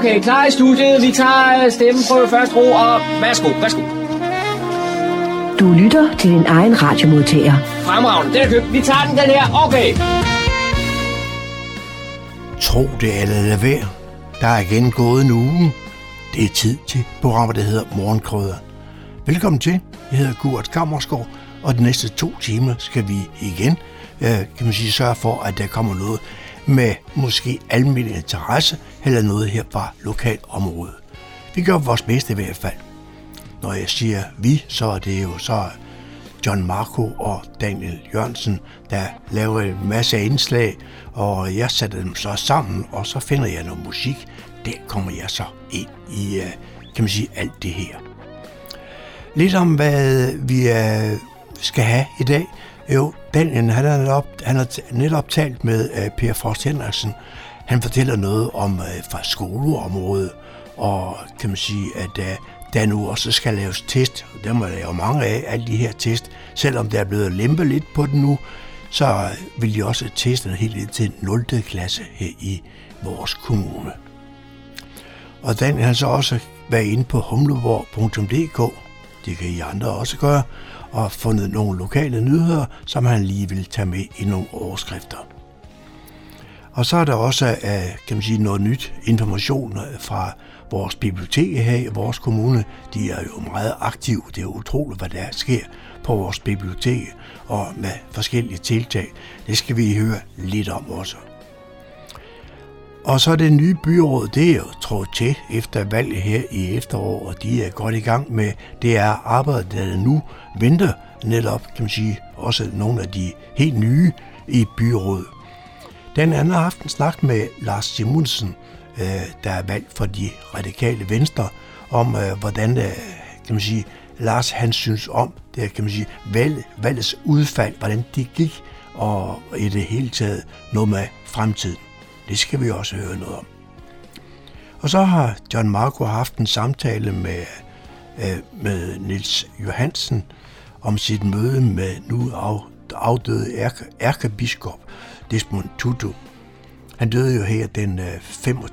Okay, klar i studiet. Vi tager øh, stemmen på første ro, og værsgo, værsgo. Du lytter til din egen radiomodtager. Fremragende, den er købt. Vi tager den, den her. Okay. Tro det eller lad være. Der er igen gået en uge. Det er tid til programmet, der hedder Morgenkrøder. Velkommen til. Jeg hedder Kurt Kammersgaard, og de næste to timer skal vi igen øh, kan man sige, sørge for, at der kommer noget med måske almindelig interesse eller noget her fra lokalområdet. Vi gør vores bedste i hvert fald. Når jeg siger vi, så er det jo så John Marco og Daniel Jørgensen, der laver en masse indslag, og jeg sætter dem så sammen, og så finder jeg noget musik. Der kommer jeg så ind i, øh, kan man sige, alt det her. Lidt om, hvad vi øh, skal have i dag. Jo, Daniel, han har netop, han har netop talt med uh, Per Frost Henriksen. Han fortæller noget om uh, fra skoleområdet, og kan man sige, at uh, der nu også skal laves test. Der må lave mange af, alle de her test. Selvom der er blevet lempe lidt på den nu, så vil de også teste helt ind til 0. klasse her i vores kommune. Og Daniel har så altså også været inde på humleborg.dk. Det kan I andre også gøre og fundet nogle lokale nyheder, som han lige vil tage med i nogle overskrifter. Og så er der også øh, kan man sige, noget nyt information øh, fra vores bibliotek her i vores kommune. De er jo meget aktive. Det er utroligt, hvad der sker på vores bibliotek og med forskellige tiltag. Det skal vi høre lidt om også. Og så det nye byråd, det er jo trådt til efter valget her i efteråret, og de er godt i gang med det er arbejde, der nu venter netop, kan man sige, også nogle af de helt nye i byrådet. Den anden har haft en snak med Lars Simonsen, øh, der er valgt for de radikale venstre, om øh, hvordan, øh, kan man sige, Lars han synes om det, kan man sige, valg, valgets udfald, hvordan det gik, og i det hele taget noget med fremtiden. Det skal vi også høre noget om. Og så har John Marco haft en samtale med, øh, med Nils Johansen om sit møde med nu afdøde ærkebiskop Desmond Tutu. Han døde jo her den øh,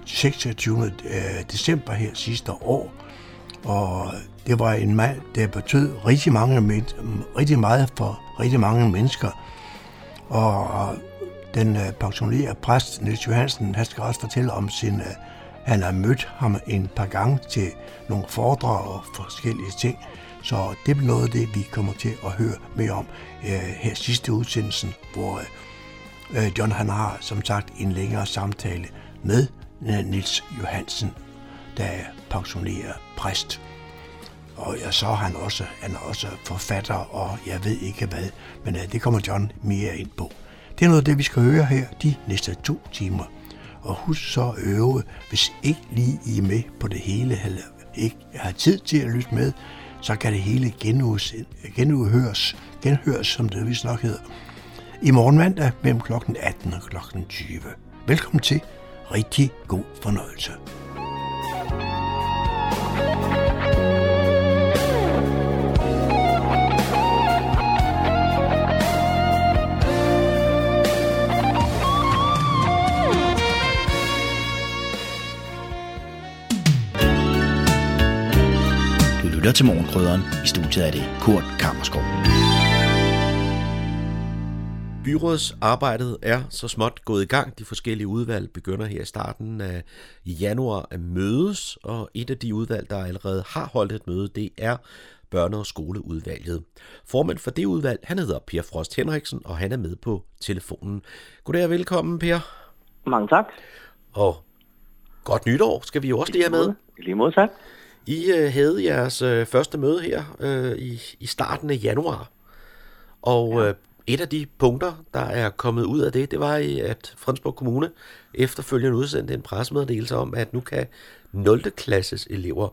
26. Øh, december her sidste år, og det var en mand, der betød rigtig, mange, rigtig meget for rigtig mange mennesker. Og den øh, pensionerede præst Niels Johansen, han skal også fortælle om sin, øh, han har mødt ham en par gange til nogle foredrag og forskellige ting. Så det bliver noget af det, vi kommer til at høre mere om øh, her sidste udsendelsen, hvor øh, øh John han har som sagt en længere samtale med øh, Nils Johansen, der er pensioneret præst. Og ja, så er han også, han er også forfatter, og jeg ved ikke hvad, men øh, det kommer John mere ind på. Det er noget af det, vi skal høre her de næste to timer. Og husk så at øve, hvis ikke lige I er med på det hele, eller ikke har tid til at lytte med, så kan det hele genuhøres, genhøres, som det vist nok hedder, i morgen mandag mellem kl. 18 og kl. 20. Velkommen til. Rigtig god fornøjelse. Lytter til Morgenkrydderen. I studiet er det Kurt Kammerskov. Byrådsarbejdet er så småt gået i gang. De forskellige udvalg begynder her i starten af januar at mødes, og et af de udvalg, der allerede har holdt et møde, det er børne- og skoleudvalget. Formand for det udvalg, han hedder Per Frost Henriksen, og han er med på telefonen. Goddag og velkommen, Per. Mange tak. Og godt nytår skal vi jo også lige have med. I lige måde, tak. I øh, havde jeres øh, første møde her øh, i, i starten af januar, og ja. øh, et af de punkter, der er kommet ud af det, det var, at Fredensborg Kommune efterfølgende udsendte en pressemeddelelse om, at nu kan 0. klasses elever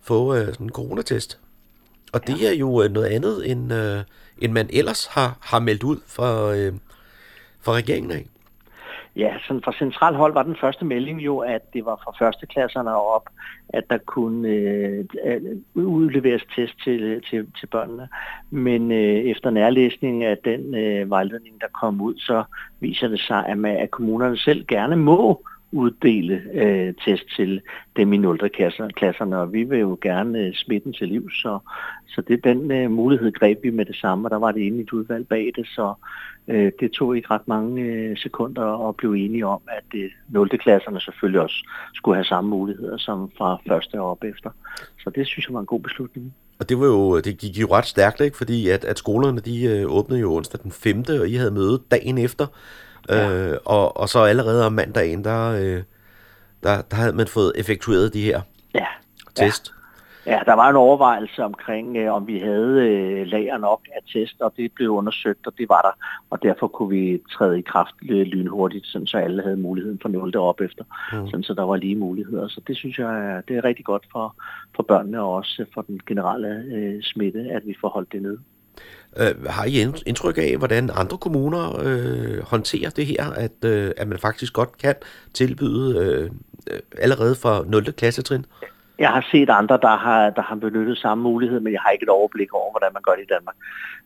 få øh, sådan en coronatest. Og det ja. er jo øh, noget andet, end, øh, end man ellers har, har meldt ud fra, øh, fra regeringen af. Ja, sådan fra central hold var den første melding jo, at det var fra førsteklasserne op, at der kunne øh, øh udleveres test til, øh, til, til børnene. Men øh, efter nærlæsning af den øh, vejledning, der kom ud, så viser det sig, at, man, at kommunerne selv gerne må uddele øh, test til dem i 0. Klasser, klasserne, og vi vil jo gerne øh, smitten til liv, så, så det den øh, mulighed greb vi med det samme, og der var det inde i et udvalg bag det, så øh, det tog ikke ret mange øh, sekunder at blive enige om, at øh, 0. klasserne selvfølgelig også skulle have samme muligheder som fra første og op efter. Så det synes jeg var en god beslutning. Og det, var jo, det gik jo ret stærkt, ikke? fordi at, at skolerne de øh, åbnede jo onsdag den 5., og I havde møde dagen efter. Ja. Øh, og, og så allerede om mandagen, der, øh, der, der havde man fået effektueret de her Ja, test. Ja, der var en overvejelse omkring, øh, om vi havde øh, lager nok af test, og det blev undersøgt, og det var der. Og derfor kunne vi træde i kraft øh, lynhurtigt, sådan, så alle havde muligheden for 0 op efter. Mm. Sådan, så der var lige muligheder. Så det synes jeg er, det er rigtig godt for, for børnene og også for den generelle øh, smitte, at vi får holdt det nede. Øh, har I ind- indtryk af, hvordan andre kommuner øh, håndterer det her, at, øh, at man faktisk godt kan tilbyde øh, øh, allerede fra 0. klassetrin? Jeg har set andre, der har, der har benyttet samme mulighed, men jeg har ikke et overblik over, hvordan man gør det i Danmark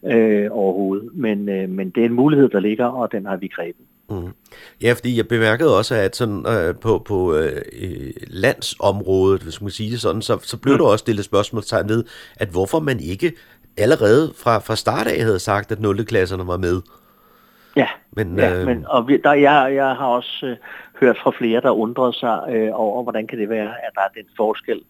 øh, overhovedet. Men, øh, men det er en mulighed, der ligger, og den har vi grebet. Mm. Ja, fordi jeg bemærkede også, at sådan, øh, på, på øh, landsområdet, hvis man kan sige det sådan, så, så blev mm. der også stillet spørgsmålstegn ved, at hvorfor man ikke allerede fra, fra start af havde sagt, at 0. klasserne var med. Ja, Men, ja øh, men, og vi, der, jeg, jeg har også øh, hørt fra flere, der undrede sig øh, over, hvordan kan det være, at der er den forskel.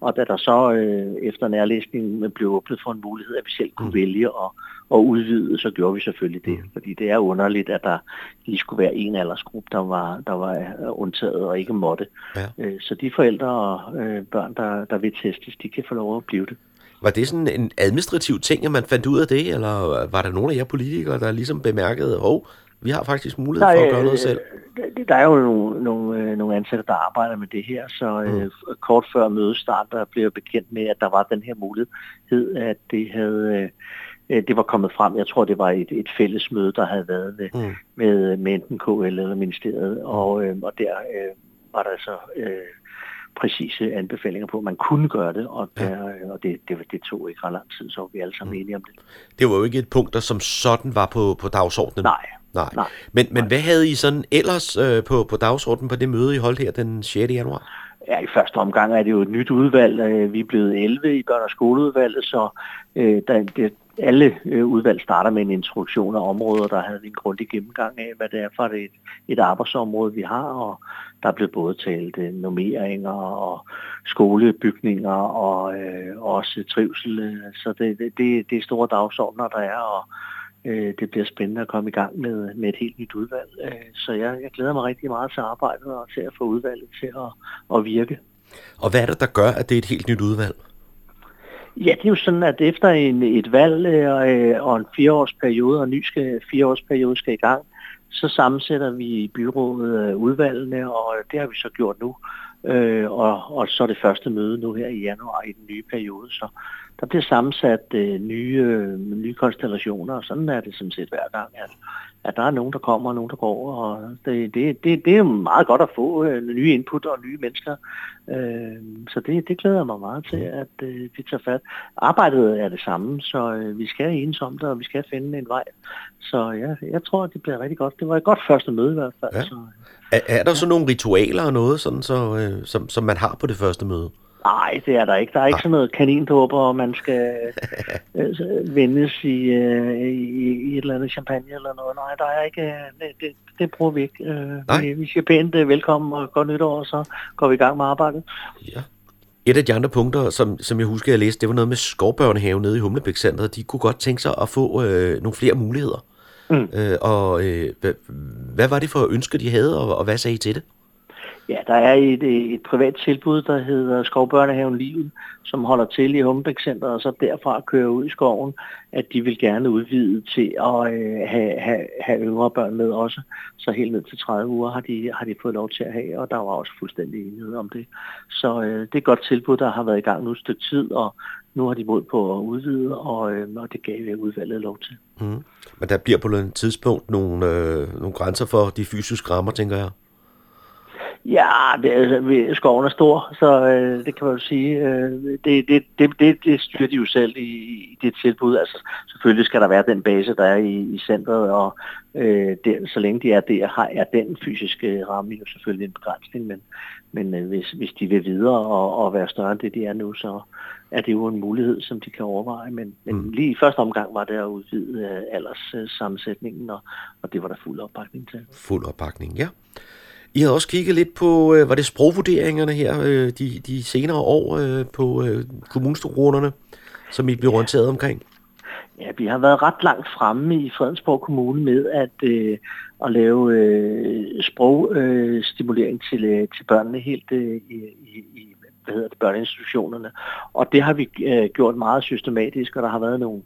Og da der så øh, efter nærlæsningen blev åbnet for en mulighed, at vi selv kunne mm. vælge at, at udvide, så gjorde vi selvfølgelig det. Mm. Fordi det er underligt, at der lige skulle være en aldersgruppe, der var, der var øh, undtaget og ikke måtte. Ja. Øh, så de forældre og øh, børn, der, der vil testes, de kan få lov at blive det. Var det sådan en administrativ ting, at man fandt ud af det, eller var der nogle af jer politikere, der ligesom bemærkede, hov, vi har faktisk mulighed for at gøre noget selv? Der, der er jo nogle, nogle, øh, nogle ansatte, der arbejder med det her, så mm. øh, kort før mødestart, der blev jeg bekendt med, at der var den her mulighed, at det havde... Øh, det var kommet frem. Jeg tror, det var et, et fælles møde, der havde været med, Mm. med, med enten KL eller ministeriet, og, øh, og der øh, var der så øh, præcise anbefalinger på, at man kunne gøre det, og, der, øh, og det, det, det tog ikke ret lang tid, så var vi alle sammen Mm. enige om det. Det var jo ikke et punkt, der som sådan var på, på dagsordenen. Nej, Nej. nej. Men, men hvad havde I sådan ellers øh, på, på dagsordenen på det møde, I holdt her den 6. januar? Ja, i første omgang er det jo et nyt udvalg. Øh, Vi er blevet 11 i børn- og skoleudvalget, så øh, der, det, alle øh, udvalg starter med en introduktion af områder, der havde vi en grundig gennemgang af, hvad det er for et, et arbejdsområde, vi har, og der er blevet både talt øh, normeringer og skolebygninger og øh, også trivsel. Så det, det, det er store dagsordner, der er, og øh, det bliver spændende at komme i gang med, med et helt nyt udvalg. Øh, så jeg, jeg glæder mig rigtig meget til arbejdet og til at få udvalget til at, at virke. Og hvad er det, der gør, at det er et helt nyt udvalg? Ja, det er jo sådan, at efter en, et valg øh, og en fireårsperiode, og en ny skal, fireårsperiode skal i gang, så sammensætter vi i byrådet øh, udvalgene, og øh, det har vi så gjort nu. Øh, og, og så er det første møde nu her i januar i den nye periode. Så der bliver sammensat øh, nye, øh, nye konstellationer, og sådan er det sådan set hver gang, at, at der er nogen, der kommer og nogen, der går. Og det, det, det, det er meget godt at få øh, nye input og nye mennesker. Øh, så det, det glæder jeg mig meget til, at øh, vi tager fat. Arbejdet er det samme, så øh, vi skal enes om det, og vi skal finde en vej. Så ja, jeg tror, at det bliver rigtig godt. Det var et godt første møde i hvert fald. Ja. Så, Er, er der så nogle ritualer og noget, sådan, så, øh, som, som man har på det første møde? Nej, det er der ikke. Der er ikke sådan noget kanindåber, og man skal øh, vendes i, øh, i, i et eller andet champagne eller noget. Nej, der er ikke. øh, Det, det, bruger vi ikke. Øh, Nej. vi, vi siger pænt øh, velkommen og godt nytår, og så går vi i gang med arbejdet. Ja. Et af de andre punkter, som, som jeg husker, jeg læste, det var noget med skovbørnehave nede i Humlebæk Centret. De kunne godt tænke sig at få øh, nogle flere muligheder. Mm. Øh, og øh, hvad, hvad var det for ønsker, de havde, og, og hvad sagde I til det? Ja, der er et, et privat tilbud, der hedder Skovbørnehaven Livet, som holder til i Humbæk Center, og så derfra kører ud i skoven, at de vil gerne udvide til at øh, have, have, have yngre børn med også. Så helt ned til 30 uger har de, har de fået lov til at have, og der var også fuldstændig enighed om det. Så øh, det er et godt tilbud, der har været i gang nu et stykke tid, og nu har de mod på at udvide, og, øh, og det gav øh, udvalget lov til. Mm. Men der bliver på et tidspunkt nogle, øh, nogle grænser for de fysiske rammer, tænker jeg. Ja, det er, skoven er stor, så øh, det kan man jo sige. Øh, det, det, det, det, det styrer de jo selv i, i det tilbud. Altså, selvfølgelig skal der være den base, der er i, i centret, og øh, det, så længe de er der, har, er den fysiske ramme jo selvfølgelig en begrænsning, men, men øh, hvis, hvis de vil videre og, og være større end det, de er nu, så er det jo en mulighed, som de kan overveje. Men, men mm. lige i første omgang var det at udvide øh, alderssammensætningen, og, og det var der fuld opbakning til. Fuld opbakning, ja. I har også kigget lidt på, øh, var det sprogvurderingerne her øh, de, de senere år øh, på øh, kommunstrukturerne, som I blev ja. orienteret omkring? Ja, vi har været ret langt fremme i Fredensborg Kommune med at, øh, at lave øh, sprogstimulering øh, til, øh, til børnene helt øh, i, i, hvad hedder det, børneinstitutionerne. Og det har vi øh, gjort meget systematisk, og der har været nogle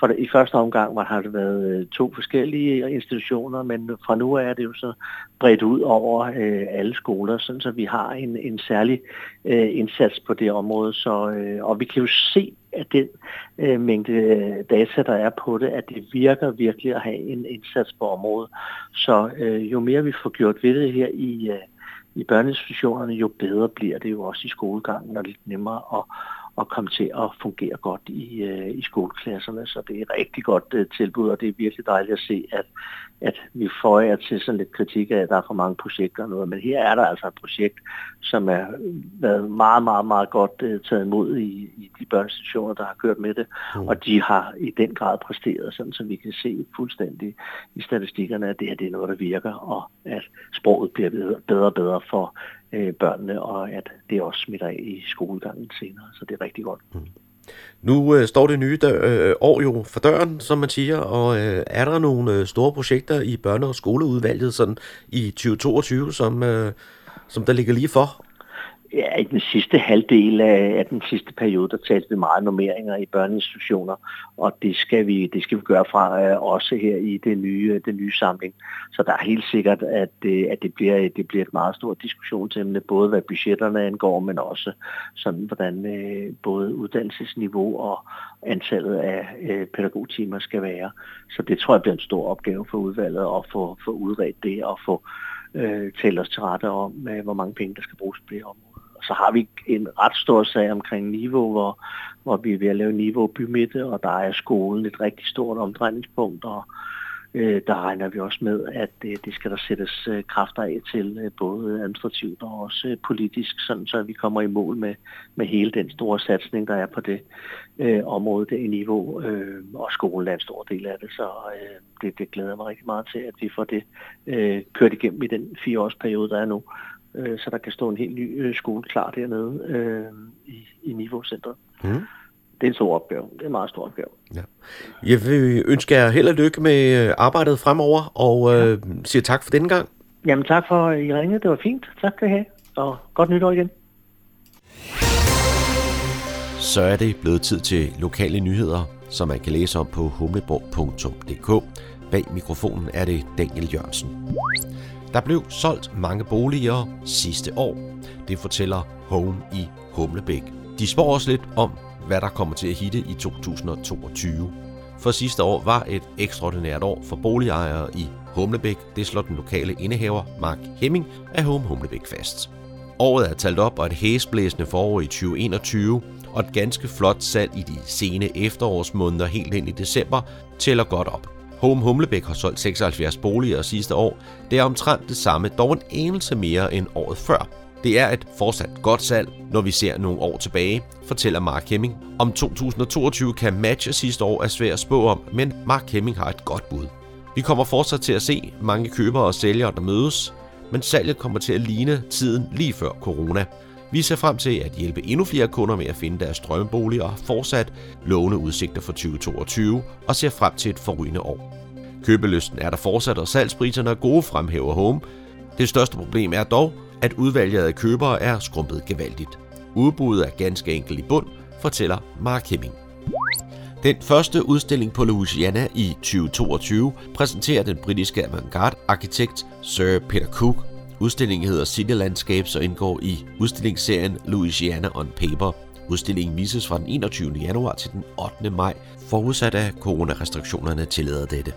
for i første omgang var, har det været øh, to forskellige øh, institutioner, men fra nu af er det jo så bredt ud over øh, alle skoler, sådan så vi har en, en særlig øh, indsats på det område. Så, øh, og vi kan jo se at den øh, mængde øh, data, der er på det, at det virker virkelig at have en indsats på området. Så øh, jo mere vi får gjort ved det her i, øh, i børneinstitutionerne, jo bedre bliver det jo også i skolegangen, og lidt nemmere at, at komme til at fungere godt i, øh, i skoleklasserne. Så det er et rigtig godt øh, tilbud, og det er virkelig dejligt at se, at, at vi får jer til sådan lidt kritik af, at der er for mange projekter og noget. Men her er der altså et projekt, som er været meget, meget, meget godt øh, taget imod i, i de børneinstitutioner, der har kørt med det. Mm. Og de har i den grad præsteret, sådan så vi kan se fuldstændig i statistikkerne, at det her det er noget, der virker, og at sproget bliver bedre og bedre for øh, børnene, og at det også smitter af i skolegangen senere. Så det er rigtig godt. Mm. Nu øh, står det nye dør, øh, år jo for døren, som man siger, og øh, er der nogle øh, store projekter i børne- og skoleudvalget sådan i 2022, som, øh, som der ligger lige for? Ja, i den sidste halvdel af, af den sidste periode, der talte vi meget normeringer i børneinstitutioner, og det skal vi, det skal vi gøre fra uh, også her i det nye, øh, det nye samling. Så der er helt sikkert, at, det, at det, bliver, det bliver et meget stort diskussionsemne, både hvad budgetterne angår, men også sådan, hvordan uh, både uddannelsesniveau og antallet af uh, pædagogtimer skal være. Så det tror jeg bliver en stor opgave for udvalget at få, få udredt det og få øh, talt os til rette om, øh, hvor mange penge der skal bruges på det område. Så har vi en ret stor sag omkring niveau, hvor, hvor vi er ved at lave niveau bymitte, og der er skolen et rigtig stort omdrejningspunkt, og øh, der regner vi også med, at øh, det skal der sættes øh, kræfter af til, øh, både administrativt og også øh, politisk, sådan så vi kommer i mål med, med hele den store satsning, der er på det øh, område, det er niveau, øh, og skolen er en stor del af det, så øh, det, det glæder mig rigtig meget til, at vi får det øh, kørt igennem i den fireårsperiode, der er nu øh, så der kan stå en helt ny øh, skole klar dernede øh, i, i Niveau-centret. Mm. Det er en stor opgave. Det er en meget stor opgave. Ja. Jeg vil ønske jer held og lykke med øh, arbejdet fremover, og øh, siger tak for denne gang. Jamen tak for, at I ringede. Det var fint. Tak skal I have, og godt nytår igen. Så er det blevet tid til lokale nyheder, som man kan læse om på humleborg.dk. Bag mikrofonen er det Daniel Jørgensen. Der blev solgt mange boliger sidste år. Det fortæller Home i Humlebæk. De spår også lidt om, hvad der kommer til at hitte i 2022. For sidste år var et ekstraordinært år for boligejere i Humlebæk. Det slår den lokale indehaver Mark Hemming af Home Humlebæk fast. Året er talt op, og et hæsblæsende forår i 2021 og et ganske flot salg i de sene efterårsmåneder helt ind i december tæller godt op. Home Humlebæk har solgt 76 boliger sidste år. Det er omtrent det samme, dog en enelse mere end året før. Det er et fortsat godt salg, når vi ser nogle år tilbage, fortæller Mark Hemming. Om 2022 kan matche sidste år er svært at spå om, men Mark Hemming har et godt bud. Vi kommer fortsat til at se mange købere og sælgere, der mødes, men salget kommer til at ligne tiden lige før corona. Vi ser frem til at hjælpe endnu flere kunder med at finde deres drømmebolig og fortsat lovende udsigter for 2022 og ser frem til et forrygende år. Købelysten er der fortsat, og salgspriserne er gode, fremhæver Home. Det største problem er dog, at udvalget af købere er skrumpet gevaldigt. Udbuddet er ganske enkelt i bund, fortæller Mark Hemming. Den første udstilling på Louisiana i 2022 præsenterer den britiske avantgarde-arkitekt Sir Peter Cook Udstillingen hedder City Landscapes og indgår i udstillingsserien Louisiana on Paper. Udstillingen vises fra den 21. januar til den 8. maj, forudsat af coronarestriktionerne tillader dette.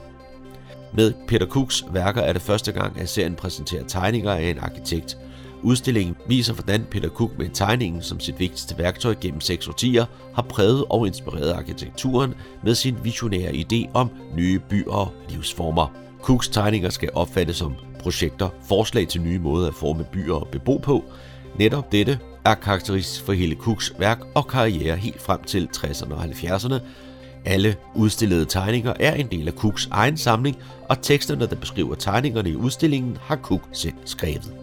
Med Peter Cooks værker er det første gang, at serien præsenterer tegninger af en arkitekt. Udstillingen viser, hvordan Peter Cook med tegningen som sit vigtigste værktøj gennem seks årtier har præget og inspireret arkitekturen med sin visionære idé om nye byer og livsformer. Cooks tegninger skal opfattes som projekter, forslag til nye måder at forme byer og bebo på. Netop dette er karakteristisk for hele Cooks værk og karriere helt frem til 60'erne og 70'erne. Alle udstillede tegninger er en del af Cooks egen samling, og teksterne, der beskriver tegningerne i udstillingen, har Cook selv skrevet.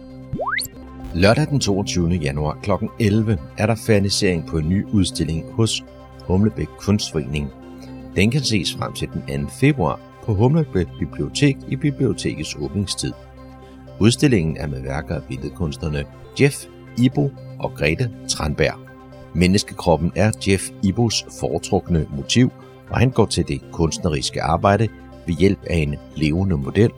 Lørdag den 22. januar kl. 11 er der fernisering på en ny udstilling hos Humlebæk Kunstforening. Den kan ses frem til den 2. februar på Humlebæk Bibliotek i bibliotekets åbningstid. Udstillingen er med værker af billedkunstnerne Jeff Ibo og Grete Tranberg. Menneskekroppen er Jeff Ibos foretrukne motiv, og han går til det kunstneriske arbejde ved hjælp af en levende model,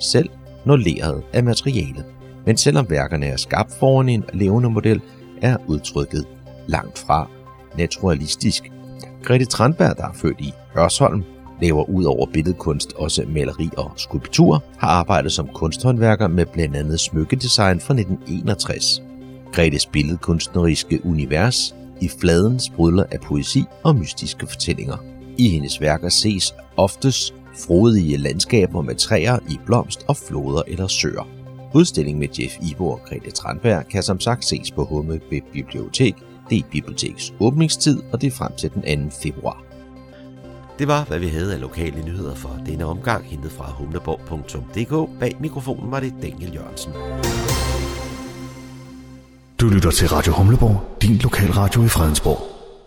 selv når leret af materialet. Men selvom værkerne er skabt foran en levende model, er udtrykket langt fra naturalistisk. Grete Tranberg, der er født i Hørsholm, laver ud over billedkunst også maleri og skulptur, har arbejdet som kunsthåndværker med blandt andet smykkedesign fra 1961. Gretes billedkunstneriske univers i fladen sprudler af poesi og mystiske fortællinger. I hendes værker ses oftest frodige landskaber med træer i blomst og floder eller søer. Udstillingen med Jeff Ibo og Grete Tranberg kan som sagt ses på Humme Bibliotek. Det er bibliotekets åbningstid, og det er frem til den 2. februar. Det var, hvad vi havde af lokale nyheder for denne omgang, hentet fra humleborg.dk. Bag mikrofonen var det Daniel Jørgensen. Du lytter til Radio Humleborg, din lokalradio i Fredensborg.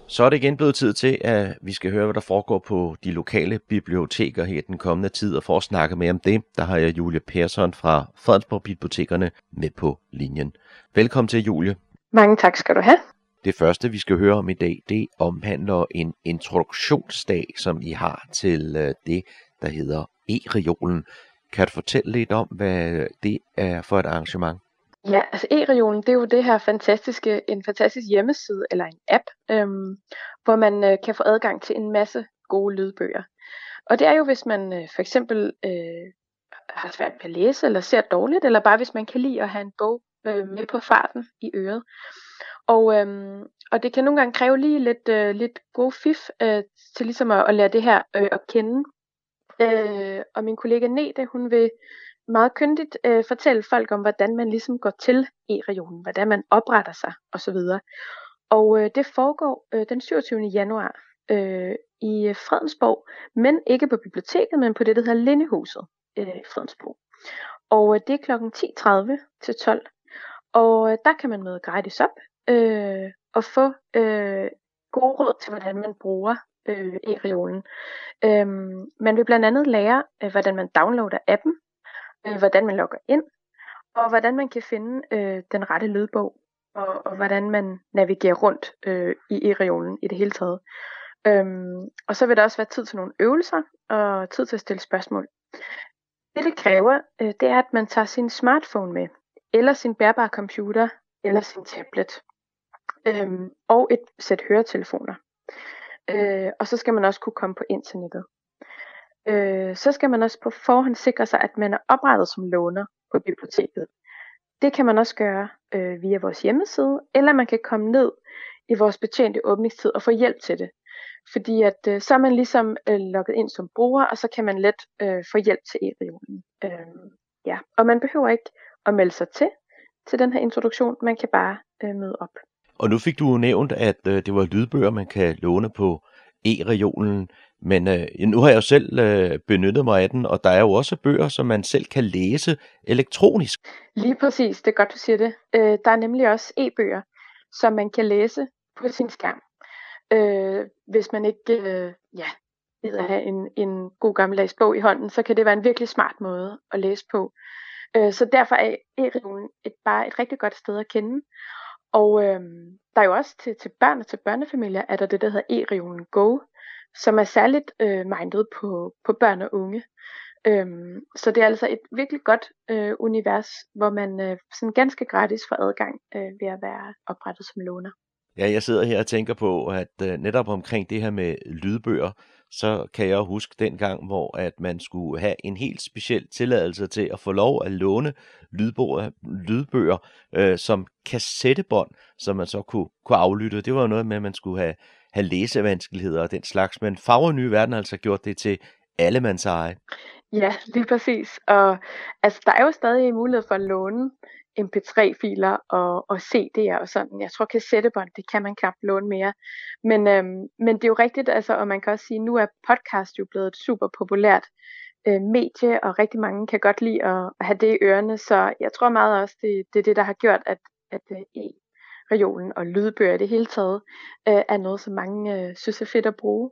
Så er det igen blevet tid til, at vi skal høre, hvad der foregår på de lokale biblioteker her den kommende tid. Og for at snakke mere om det, der har jeg Julie Persson fra Fredensborg Bibliotekerne med på linjen. Velkommen til, Julie. Mange tak skal du have. Det første, vi skal høre om i dag, det omhandler en introduktionsdag, som I har til øh, det, der hedder E-regionen. Kan du fortælle lidt om, hvad det er for et arrangement? Ja, altså e-regionen, det er jo det her fantastiske, en fantastisk hjemmeside eller en app, øhm, hvor man øh, kan få adgang til en masse gode lydbøger. Og det er jo, hvis man øh, for eksempel øh, har svært ved at læse, eller ser dårligt, eller bare hvis man kan lide at have en bog øh, med på farten i øret. Og, øhm, og det kan nogle gange kræve lige lidt, øh, lidt god fif øh, til ligesom at, at lære det her øh, at kende. Øh, og min kollega Nete, hun vil meget kyndigt øh, fortælle folk om, hvordan man ligesom går til e-regionen, hvordan man opretter sig osv. Og øh, det foregår øh, den 27. januar øh, i Fredensborg, men ikke på biblioteket, men på det, der hedder Lindehuset øh, i Fredensborg. Og øh, det er kl. 10.30 til 12. Og øh, der kan man møde gratis op øh, og få øh, gode råd til, hvordan man bruger øh, e-reolen. Øh, man vil blandt andet lære, øh, hvordan man downloader appen, øh, hvordan man logger ind, og hvordan man kan finde øh, den rette lydbog, og, og hvordan man navigerer rundt øh, i e-reolen i det hele taget. Øhm, og så vil der også være tid til nogle øvelser, og tid til at stille spørgsmål. Det det kræver, øh, det er, at man tager sin smartphone med, eller sin bærbare computer, eller sin tablet, øhm, og et sæt høretelefoner. Øh, og så skal man også kunne komme på internettet øh, så skal man også på forhånd sikre sig, at man er oprettet som låner på biblioteket. Det kan man også gøre øh, via vores hjemmeside, eller man kan komme ned i vores betjente åbningstid og få hjælp til det. Fordi at øh, så er man ligesom øh, logget ind som bruger, og så kan man let øh, få hjælp til e-regionen. Øh, ja. Og man behøver ikke at melde sig til til den her introduktion, man kan bare øh, møde op. Og nu fik du jo nævnt, at øh, det var lydbøger, man kan låne på e-regionen. Men øh, nu har jeg jo selv øh, benyttet mig af den, og der er jo også bøger, som man selv kan læse elektronisk. Lige præcis, det er godt, du siger det. Øh, der er nemlig også e-bøger, som man kan læse på sin skærm. Øh, hvis man ikke øh, ja, ved at have en, en god gammeldags bog i hånden, så kan det være en virkelig smart måde at læse på. Øh, så derfor er e-regionen et, bare et rigtig godt sted at kende. Og øh, der er jo også til, til børn og til børnefamilier, er der det, der hedder E-regionen Go, som er særligt øh, mindet på, på børn og unge. Øhm, så det er altså et virkelig godt øh, univers, hvor man øh, sådan ganske gratis får adgang øh, ved at være oprettet som låner. Ja, jeg sidder her og tænker på, at øh, netop omkring det her med lydbøger, så kan jeg huske den gang, hvor at man skulle have en helt speciel tilladelse til at få lov at låne lydbøger, lydbøger øh, som kassettebånd, som man så kunne, kunne aflytte. Det var jo noget med, at man skulle have, have læsevanskeligheder og den slags, men Fagre Nye Verden har altså gjort det til allemands eje. Ja, lige præcis. Og altså, der er jo stadig mulighed for at låne mp3-filer og, og CD'er og sådan. Jeg tror kassettebånd, det kan man knap låne mere. Men, øhm, men det er jo rigtigt, altså, og man kan også sige, nu er podcast jo blevet et super populært øh, medie, og rigtig mange kan godt lide at, at have det i ørerne, så jeg tror meget også, det, det er det, der har gjort, at, at øh, e-reolen og lydbøger i det hele taget øh, er noget, som mange øh, synes er fedt at bruge.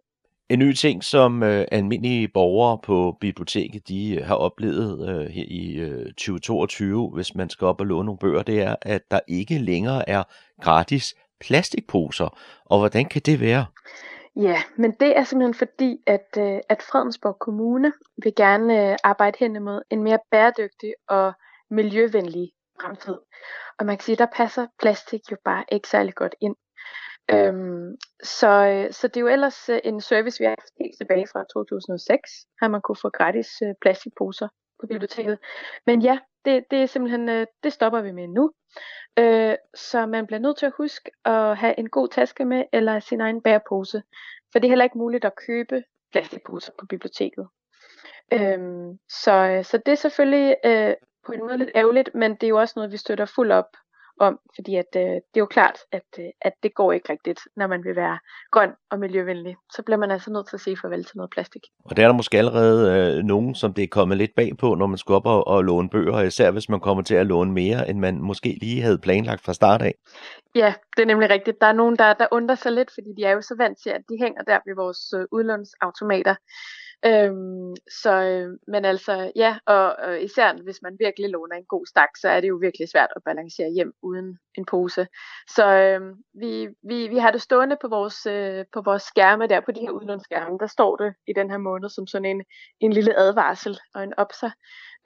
En ny ting, som øh, almindelige borgere på biblioteket de øh, har oplevet øh, her i øh, 2022, hvis man skal op og låne nogle bøger, det er, at der ikke længere er gratis plastikposer. Og hvordan kan det være? Ja, men det er simpelthen fordi, at, øh, at Fredensborg Kommune vil gerne øh, arbejde hen imod en mere bæredygtig og miljøvenlig fremtid. Og man kan sige, at der passer plastik jo bare ikke særlig godt ind. Øhm, så, øh, så det er jo ellers øh, en service, vi har haft helt tilbage fra 2006, har man kunne få gratis øh, plastikposer på biblioteket. Men ja, det, det er simpelthen, det stopper vi med nu. Øh, så man bliver nødt til at huske at have en god taske med, eller sin egen bærepose. For det er heller ikke muligt at købe plastikposer på biblioteket. Øhm, så, så det er selvfølgelig øh, på en måde lidt ærgerligt, men det er jo også noget, vi støtter fuld op om, fordi at, øh, det er jo klart, at, øh, at det går ikke rigtigt, når man vil være grøn og miljøvenlig. Så bliver man altså nødt til at sige farvel til noget plastik. Og der er der måske allerede øh, nogen, som det er kommet lidt bag på, når man skal op og, og låne bøger, især hvis man kommer til at låne mere, end man måske lige havde planlagt fra start af. Ja, det er nemlig rigtigt. Der er nogen, der, der undrer sig lidt, fordi de er jo så vant til, at de hænger der ved vores øh, udlånsautomater. Øhm, så, øh, men altså, ja, og, og især hvis man virkelig låner en god stak, så er det jo virkelig svært at balancere hjem uden en pose. Så øhm, vi, vi, vi har det stående på vores, øh, på vores skærme der, på de her udlånsskærme, der står det i den her måned som sådan en, en lille advarsel og en opser.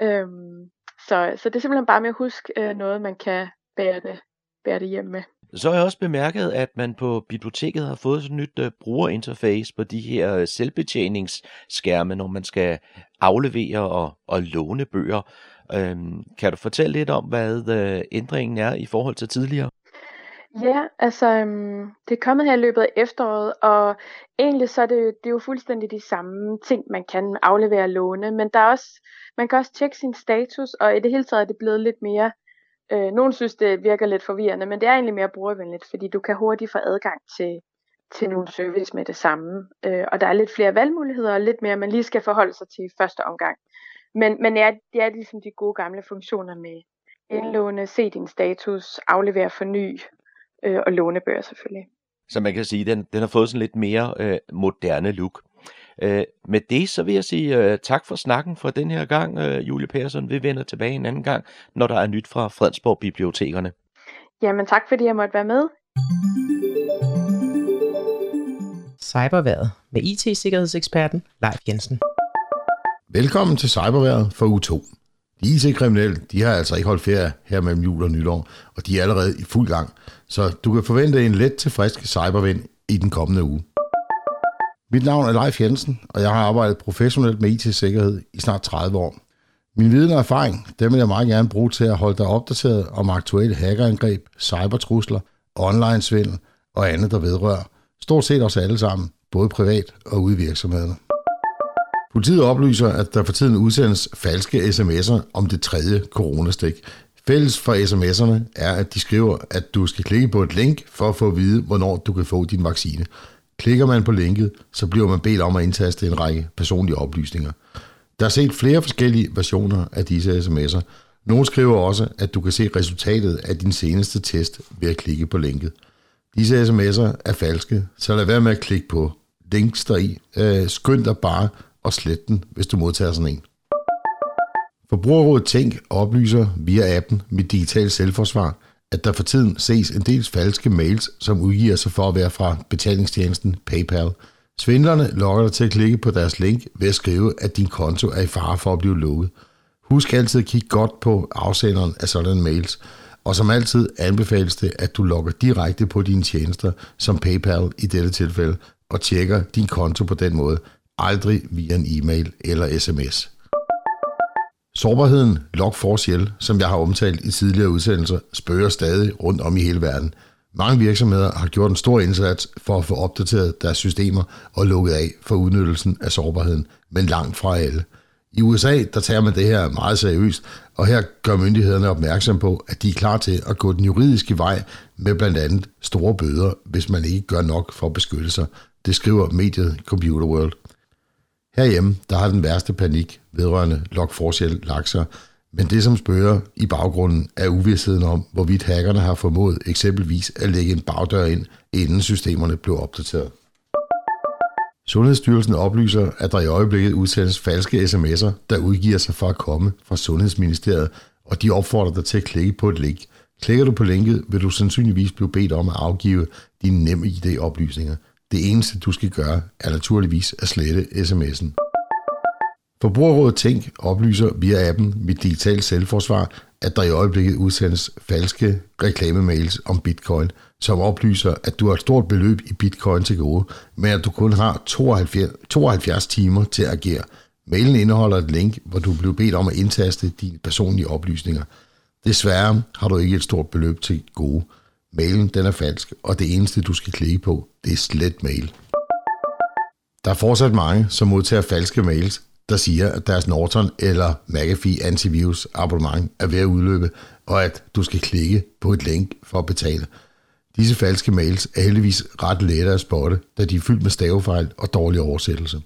Øhm, så, så det er simpelthen bare med at huske øh, noget, man kan bære det, bære det hjem med. Så har jeg også bemærket, at man på biblioteket har fået sådan et nyt uh, brugerinterface på de her uh, selvbetjeningsskærme, når man skal aflevere og, og låne bøger. Øhm, kan du fortælle lidt om, hvad uh, ændringen er i forhold til tidligere? Ja, altså øhm, det er kommet her i løbet af efteråret, og egentlig så er det, det er jo fuldstændig de samme ting, man kan aflevere og låne, men der er også, man kan også tjekke sin status, og i det hele taget er det blevet lidt mere Øh, nogle synes, det virker lidt forvirrende, men det er egentlig mere brugervenligt, fordi du kan hurtigt få adgang til, til nogle service med det samme. Øh, og der er lidt flere valgmuligheder, og lidt mere, man lige skal forholde sig til i første omgang. Men, men ja, det er ligesom de gode gamle funktioner med indlåne, se din status, aflevere forny øh, og lånebøger selvfølgelig. Så man kan sige, at den, den har fået sådan lidt mere øh, moderne look. Øh, med det så vil jeg sige øh, tak for snakken for den her gang, øh, Julie Persson. Vi vender tilbage en anden gang, når der er nyt fra Fredensborg Bibliotekerne. Jamen tak fordi jeg måtte være med. Cyberværet med IT-sikkerhedseksperten Leif Jensen. Velkommen til Cyberværet for u 2. De IT-kriminelle, de har altså ikke holdt ferie her mellem jul og nytår, og de er allerede i fuld gang. Så du kan forvente en let til frisk cybervind i den kommende uge. Mit navn er Leif Jensen, og jeg har arbejdet professionelt med IT-sikkerhed i snart 30 år. Min viden og erfaring, dem vil jeg meget gerne bruge til at holde dig opdateret om aktuelle hackerangreb, cybertrusler, online-svindel og andet, der vedrører. Stort set os alle sammen, både privat og ude i virksomhederne. Politiet oplyser, at der for tiden udsendes falske sms'er om det tredje coronastik. Fælles for sms'erne er, at de skriver, at du skal klikke på et link for at få at vide, hvornår du kan få din vaccine. Klikker man på linket, så bliver man bedt om at indtaste en række personlige oplysninger. Der er set flere forskellige versioner af disse sms'er. Nogle skriver også, at du kan se resultatet af din seneste test ved at klikke på linket. Disse sms'er er falske, så lad være med at klikke på links deri. Øh, skynd dig bare og slet den, hvis du modtager sådan en. Forbrugerrådet Tænk oplyser via appen Mit Digital Selvforsvar, at der for tiden ses en del falske mails, som udgiver sig for at være fra betalingstjenesten PayPal. Svindlerne lokker dig til at klikke på deres link ved at skrive, at din konto er i fare for at blive lukket. Husk altid at kigge godt på afsenderen af sådanne mails, Og som altid anbefales det, at du logger direkte på dine tjenester, som PayPal i dette tilfælde, og tjekker din konto på den måde, aldrig via en e-mail eller sms. Sårbarheden Log4Shell, som jeg har omtalt i tidligere udsendelser, spørger stadig rundt om i hele verden. Mange virksomheder har gjort en stor indsats for at få opdateret deres systemer og lukket af for udnyttelsen af sårbarheden, men langt fra alle. I USA der tager man det her meget seriøst, og her gør myndighederne opmærksom på, at de er klar til at gå den juridiske vej med blandt andet store bøder, hvis man ikke gør nok for at beskytte sig. Det skriver mediet Computer World. Herhjemme, der har den værste panik vedrørende Lok Forshjæl lagt sig, men det som spørger i baggrunden er uvidsheden om, hvorvidt hackerne har formået eksempelvis at lægge en bagdør ind, inden systemerne blev opdateret. Sundhedsstyrelsen oplyser, at der i øjeblikket udsendes falske sms'er, der udgiver sig for at komme fra Sundhedsministeriet, og de opfordrer dig til at klikke på et link. Klikker du på linket, vil du sandsynligvis blive bedt om at afgive dine nemme ID-oplysninger. Det eneste, du skal gøre, er naturligvis at slette sms'en. Forbrugerrådet Tænk oplyser via appen Mit Digital Selvforsvar, at der i øjeblikket udsendes falske reklamemails om bitcoin, som oplyser, at du har et stort beløb i bitcoin til gode, men at du kun har 72, 72 timer til at agere. Mailen indeholder et link, hvor du bliver bedt om at indtaste dine personlige oplysninger. Desværre har du ikke et stort beløb til gode. Mailen den er falsk, og det eneste du skal klikke på, det er slet mail. Der er fortsat mange, som modtager falske mails, der siger, at deres Norton eller McAfee antivirus abonnement er ved at udløbe, og at du skal klikke på et link for at betale. Disse falske mails er heldigvis ret lette at spotte, da de er fyldt med stavefejl og dårlig oversættelse.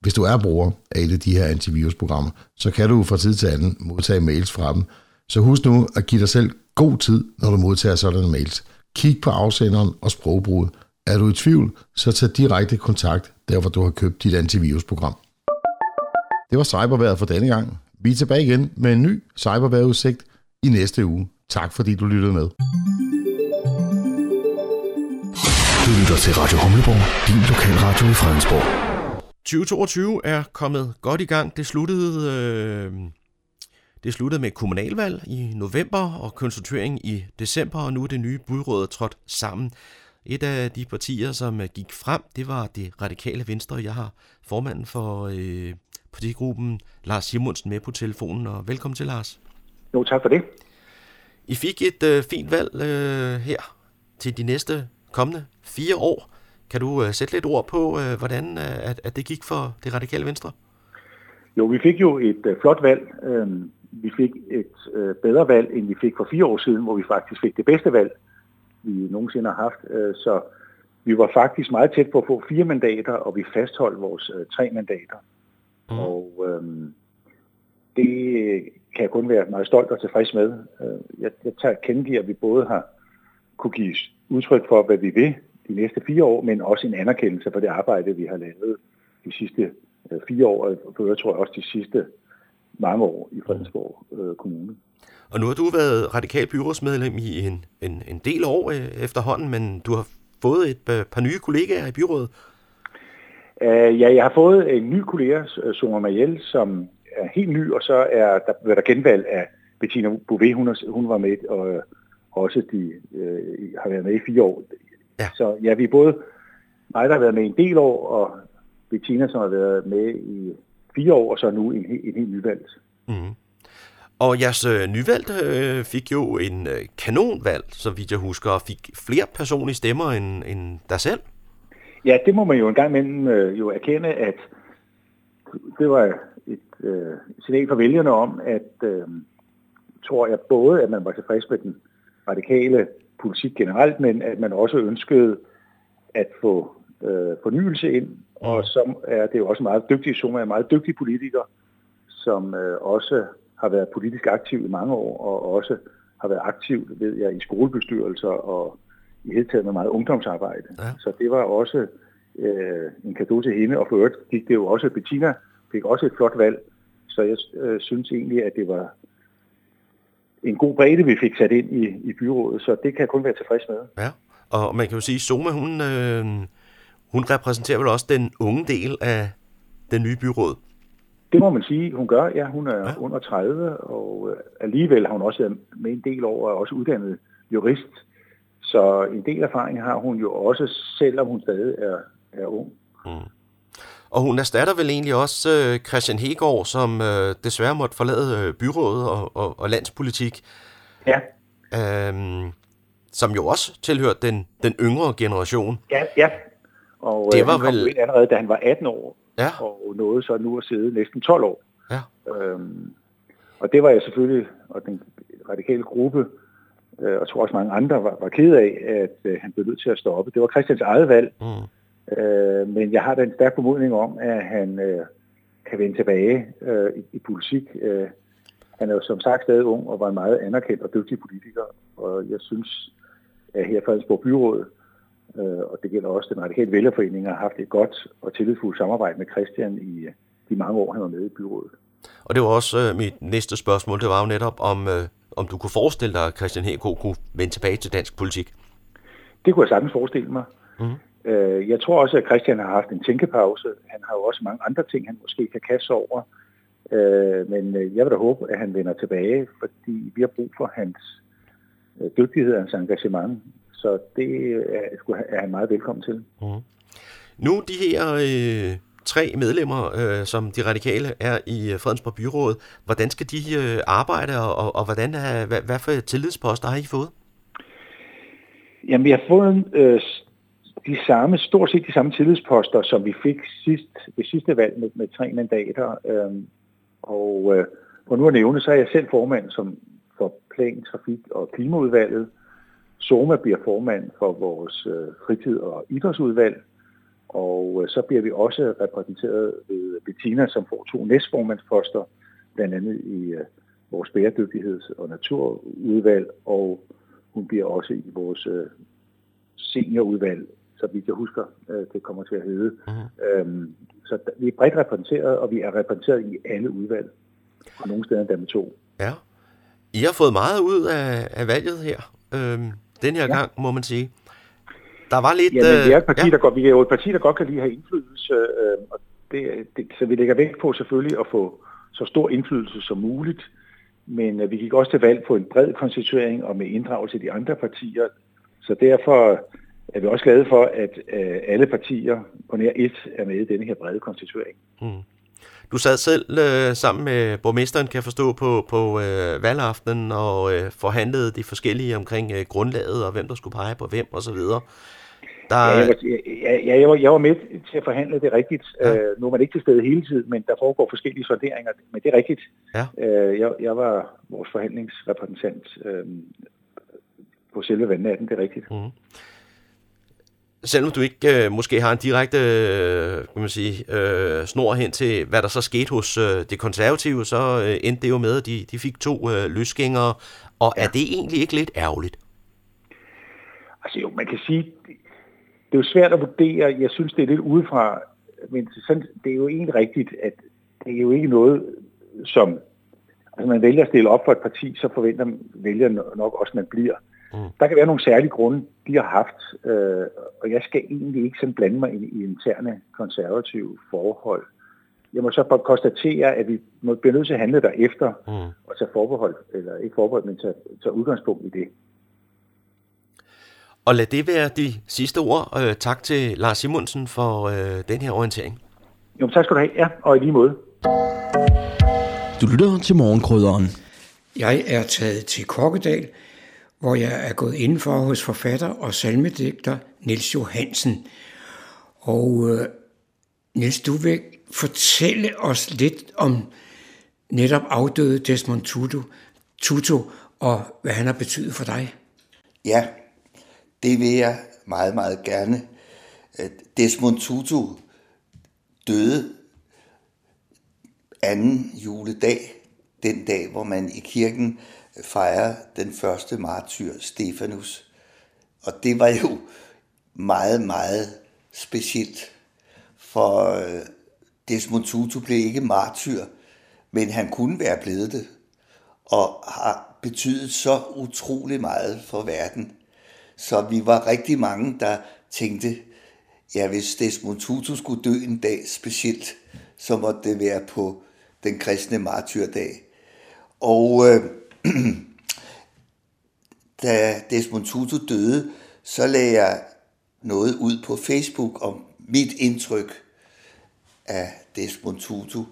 Hvis du er bruger af et af de her antivirusprogrammer, så kan du fra tid til anden modtage mails fra dem. Så husk nu at give dig selv god tid, når du modtager sådanne mails. Kig på afsenderen og sprogbruget. Er du i tvivl, så tag direkte kontakt der, hvor du har købt dit antivirusprogram. Det var cyberværet for denne gang. Vi er tilbage igen med en ny cyberværetudsigt i næste uge. Tak fordi du lyttede med. Du lytter til Radio Humleborg, din lokalradio i Fredensborg. 2022 er kommet godt i gang. Det sluttede, øh, det sluttede med kommunalvalg i november og konstituering i december, og nu er det nye byråd trådt sammen. Et af de partier, som gik frem, det var det radikale venstre. Jeg har formanden for øh, partigruppen, Lars Simonsen, med på telefonen, og velkommen til, Lars. Jo, tak for det. I fik et øh, fint valg øh, her til de næste kommende fire år. Kan du øh, sætte lidt ord på, øh, hvordan øh, at, at det gik for det radikale venstre? Jo, vi fik jo et øh, flot valg. Øh, vi fik et øh, bedre valg, end vi fik for fire år siden, hvor vi faktisk fik det bedste valg, vi nogensinde har haft. Øh, så vi var faktisk meget tæt på at få fire mandater, og vi fastholdt vores øh, tre mandater. Mm. Og øh, det kan jeg kun være meget stolt og tilfreds med. Øh, jeg, jeg tager kendegiver, at vi både har kunne give udtryk for, hvad vi vil de næste fire år, men også en anerkendelse for det arbejde, vi har lavet de sidste øh, fire år, og jeg tror også de sidste mange år i Fredensborg øh, Kommune. Og nu har du været radikal byrådsmedlem i en, en, en del år øh, efterhånden, men du har fået et par, par nye kollegaer i byrådet. Uh, ja, jeg har fået en ny kollega, Summer Mariel, som er helt ny, og så er der, været der genvalg af Bettina Bouvet, hun, hun var med, og også de øh, har været med i fire år. Ja. Så ja, vi er både mig, der har været med en del år, og Bettina, som har været med i fire år, og så nu en, en helt nyvalgt. Mm. Og jeres øh, nyvalgte øh, fik jo en øh, kanonvalg, så vidt jeg husker, og fik flere personlige stemmer end, end dig selv. Ja, det må man jo en gang imellem øh, jo erkende, at det var et øh, signal for vælgerne om, at øh, tror jeg både, at man var tilfreds med den radikale politik generelt, men at man også ønskede at få øh, fornyelse ind, og så er det jo også meget dygtige, som er meget dygtig politiker, som øh, også har været politisk aktiv i mange år, og også har været aktiv, ved jeg, i skolebestyrelser og i hele taget med meget ungdomsarbejde. Ja. Så det var også øh, en kado til hende, og for øvrigt gik det jo også, Bettina fik også et flot valg, så jeg øh, synes egentlig, at det var en god bredde, vi fik sat ind i, i byrådet, så det kan jeg kun være tilfreds med. Ja, og man kan jo sige, at Soma, hun, øh, hun repræsenterer vel også den unge del af den nye byråd? Det må man sige, hun gør. Ja, hun er ja. under 30, og øh, alligevel har hun også været med en del over, og også uddannet jurist. Så en del erfaring har hun jo også, selvom hun stadig er, er ung. Mm. Og hun erstatter vel egentlig også øh, Christian Hegård, som øh, desværre måtte forlade øh, byrådet og, og, og landspolitik. Ja. Øhm, som jo også tilhørte den, den yngre generation. Ja, ja. Og Det øh, var han kom vel- ind allerede, da han var 18 år, Ja. og nåede så nu at sidde næsten 12 år. Ja. Øhm, og det var jeg selvfølgelig, og den radikale gruppe, øh, og tror også mange andre var, var ked af, at øh, han blev nødt til at stoppe. Det var Christians eget valg, Mm. øh, men jeg har da en stærk formodning om, at han øh, kan vende tilbage øh, i, i politik. Øh, han er jo som sagt stadig ung og var en meget anerkendt og dygtig politiker, og jeg synes, at her i Fredensborg Byråd, øh, og det gælder også den radikale vælgerforening, har haft et godt og tillidsfuldt samarbejde med Christian i øh, de mange år, han var med i byrådet. Og det var også øh, mit næste spørgsmål, det var jo netop, om, øh, om du kunne forestille dig, at Christian Hegård kunne vende tilbage til dansk politik. Det kunne jeg sagtens forestille mig. Mhm. Øh, jeg tror også, at Christian har haft en tænkepause. Han har jo også mange andre ting, han måske kan kaste over. Øh, men øh, jeg vil da håbe, at han vender tilbage, fordi vi har brug for hans øh, dygtighed og hans engagement. Så det er, er han meget velkommen til. Mm. Nu de her øh, tre medlemmer, øh, som de radikale er i øh, Fredensborg Byråd, hvordan skal de øh, arbejde, og, og, hvordan er, hvad, hvad for tillidsposter har I fået? Jamen, vi har fået øh, de samme, stort set de samme tillidsposter, som vi fik sidst, ved sidste valg med, med tre mandater. Øh, og øh, for nu at nævne, så er jeg selv formand som for plan, trafik og klimaudvalget. Soma bliver formand for vores øh, fritid- og idrætsudvalg. Og øh, så bliver vi også repræsenteret ved Bettina, som får to næstformandsposter, blandt andet i øh, vores bæredygtigheds- og naturudvalg, og hun bliver også i vores seniorudvalg, så vidt jeg husker, det kommer til at hedde. Mm. Så vi er bredt repræsenteret, og vi er repræsenteret i alle udvalg, og nogle steder endda med to. Ja. I har fået meget ud af, af valget her, øhm, den her ja. gang, må man sige. Der var lidt... Jamen, vi er et parti, ja. der godt, vi er jo et parti, der godt kan lide at have indflydelse, øh, og det, det, så vi lægger vægt på selvfølgelig at få så stor indflydelse som muligt, men øh, vi gik også til valg på en bred konstituering og med inddragelse af de andre partier, så derfor er vi også glade for, at øh, alle partier på nær et er med i denne her brede konstituering. Mm. Du sad selv øh, sammen med borgmesteren, kan jeg forstå, på, på øh, valgaftenen og øh, forhandlede de forskellige omkring øh, grundlaget og hvem der skulle pege på hvem osv. Der, Ja, jeg, var, ja, jeg, var, jeg var med til at forhandle det rigtigt. Ja. Øh, nu er man ikke til stede hele tiden, men der foregår forskellige sonderinger, men det er rigtigt. Ja. Øh, jeg, jeg var vores forhandlingsrepræsentant øh, på selve vandnatten, det er rigtigt. Mm. Selvom du ikke øh, måske har en direkte øh, kan man sige, øh, snor hen til, hvad der så skete hos øh, det konservative, så øh, endte det jo med, at de, de fik to øh, løsgængere. Og ja. er det egentlig ikke lidt ærgerligt? Altså jo, man kan sige, det, er jo svært at vurdere. Jeg synes, det er lidt udefra, men sådan, det er jo egentlig rigtigt, at det er jo ikke noget, som... Altså man vælger at stille op for et parti, så forventer vælgerne nok også, at man bliver. Mm. Der kan være nogle særlige grunde, de har haft, øh, og jeg skal egentlig ikke sådan blande mig i, i interne konservative forhold. Jeg må så bare konstatere, at vi må blive nødt til at handle derefter mm. og tage forbehold, eller ikke forbehold, men tage, tage udgangspunkt i det. Og lad det være de sidste ord. Øh, tak til Lars Simonsen for øh, den her orientering. Jo, tak skal du have. Ja, og i lige måde. Du lytter til morgenkrydderen. Jeg er taget til Kokkedal, hvor jeg er gået indenfor hos forfatter og salmedigter Niels Johansen. Og øh, Nils, du vil fortælle os lidt om netop afdøde Desmond Tutu, Tutu og hvad han har betydet for dig. Ja, det vil jeg meget, meget gerne. Desmond Tutu døde anden juledag, den dag, hvor man i kirken fejre den første martyr, Stefanus. Og det var jo meget, meget specielt, for øh, Desmond Tutu blev ikke martyr, men han kunne være blevet det, og har betydet så utrolig meget for verden. Så vi var rigtig mange, der tænkte, ja, hvis Desmond Tutu skulle dø en dag specielt, så måtte det være på den kristne martyrdag. Og øh, da Desmond Tutu døde, så lagde jeg noget ud på Facebook om mit indtryk af Desmond Tutu.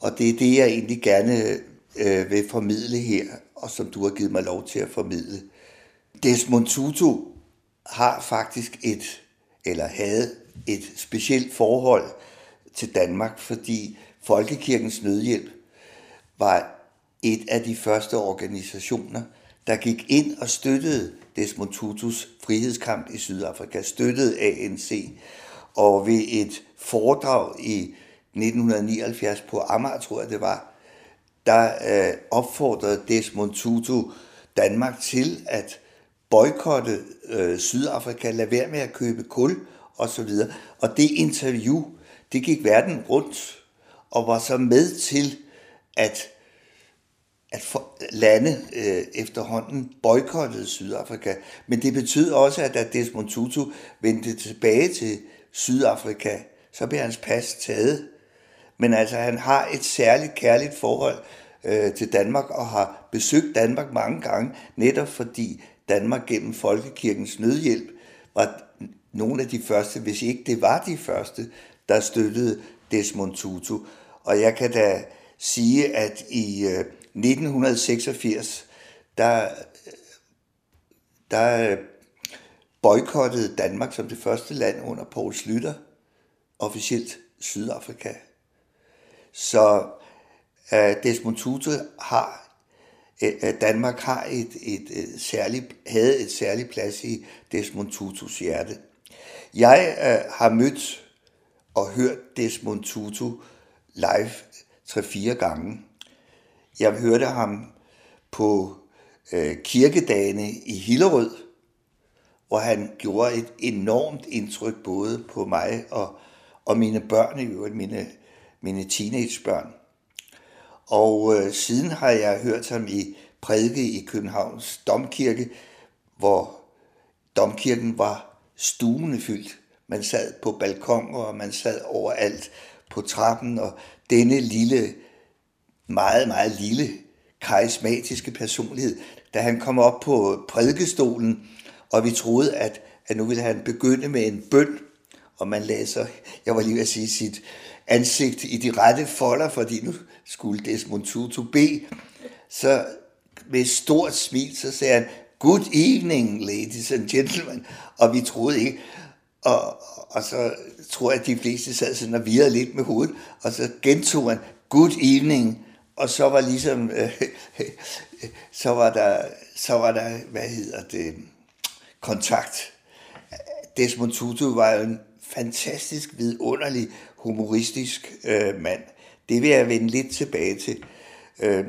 Og det er det, jeg egentlig gerne øh, vil formidle her, og som du har givet mig lov til at formidle. Desmond Tutu har faktisk et, eller havde et specielt forhold til Danmark, fordi Folkekirkens Nødhjælp var et af de første organisationer, der gik ind og støttede Desmond Tutus frihedskamp i Sydafrika, støttede ANC, og ved et foredrag i 1979 på Amager, tror jeg det var, der øh, opfordrede Desmond Tutu Danmark til at boykotte øh, Sydafrika, lade være med at købe kul osv. Og det interview, det gik verden rundt og var så med til at at for, lande øh, efterhånden boykottede Sydafrika. Men det betød også, at da Desmond Tutu vendte tilbage til Sydafrika, så blev hans pas taget. Men altså, han har et særligt kærligt forhold øh, til Danmark og har besøgt Danmark mange gange, netop fordi Danmark gennem Folkekirkens nødhjælp var nogle af de første, hvis ikke det var de første, der støttede Desmond Tutu. Og jeg kan da sige, at i øh, 1986, der, der boykottede Danmark som det første land under Poul Slytter officielt Sydafrika. Så uh, Desmond Tutu har øh, Danmark har et, et, et særligt, havde et særligt plads i Desmond Tutus hjerte. Jeg øh, har mødt og hørt Desmond Tutu live tre-fire gange. Jeg hørte ham på øh, kirkedagene i Hillerød, hvor han gjorde et enormt indtryk både på mig og, og mine børn, i øvrigt mine, mine teenagebørn. Og øh, siden har jeg hørt ham i prædike i Københavns Domkirke, hvor domkirken var stuende fyldt. Man sad på balkoner, og man sad overalt på trappen, og denne lille meget, meget lille, karismatiske personlighed, da han kom op på prædikestolen, og vi troede, at, at nu ville han begynde med en bøn, og man læser, jeg var lige ved at sige, sit ansigt i de rette folder, fordi nu skulle Desmond Tutu bede, så med et stort smil, så sagde han, Good evening, ladies and gentlemen, og vi troede ikke, og, og så tror jeg, at de fleste sad sådan og virrede lidt med hovedet, og så gentog han, Good evening, og så var ligesom, øh, så var der, så var der, hvad hedder det, kontakt. Desmond Tutu var jo en fantastisk, vidunderlig, humoristisk øh, mand. Det vil jeg vende lidt tilbage til. Øh,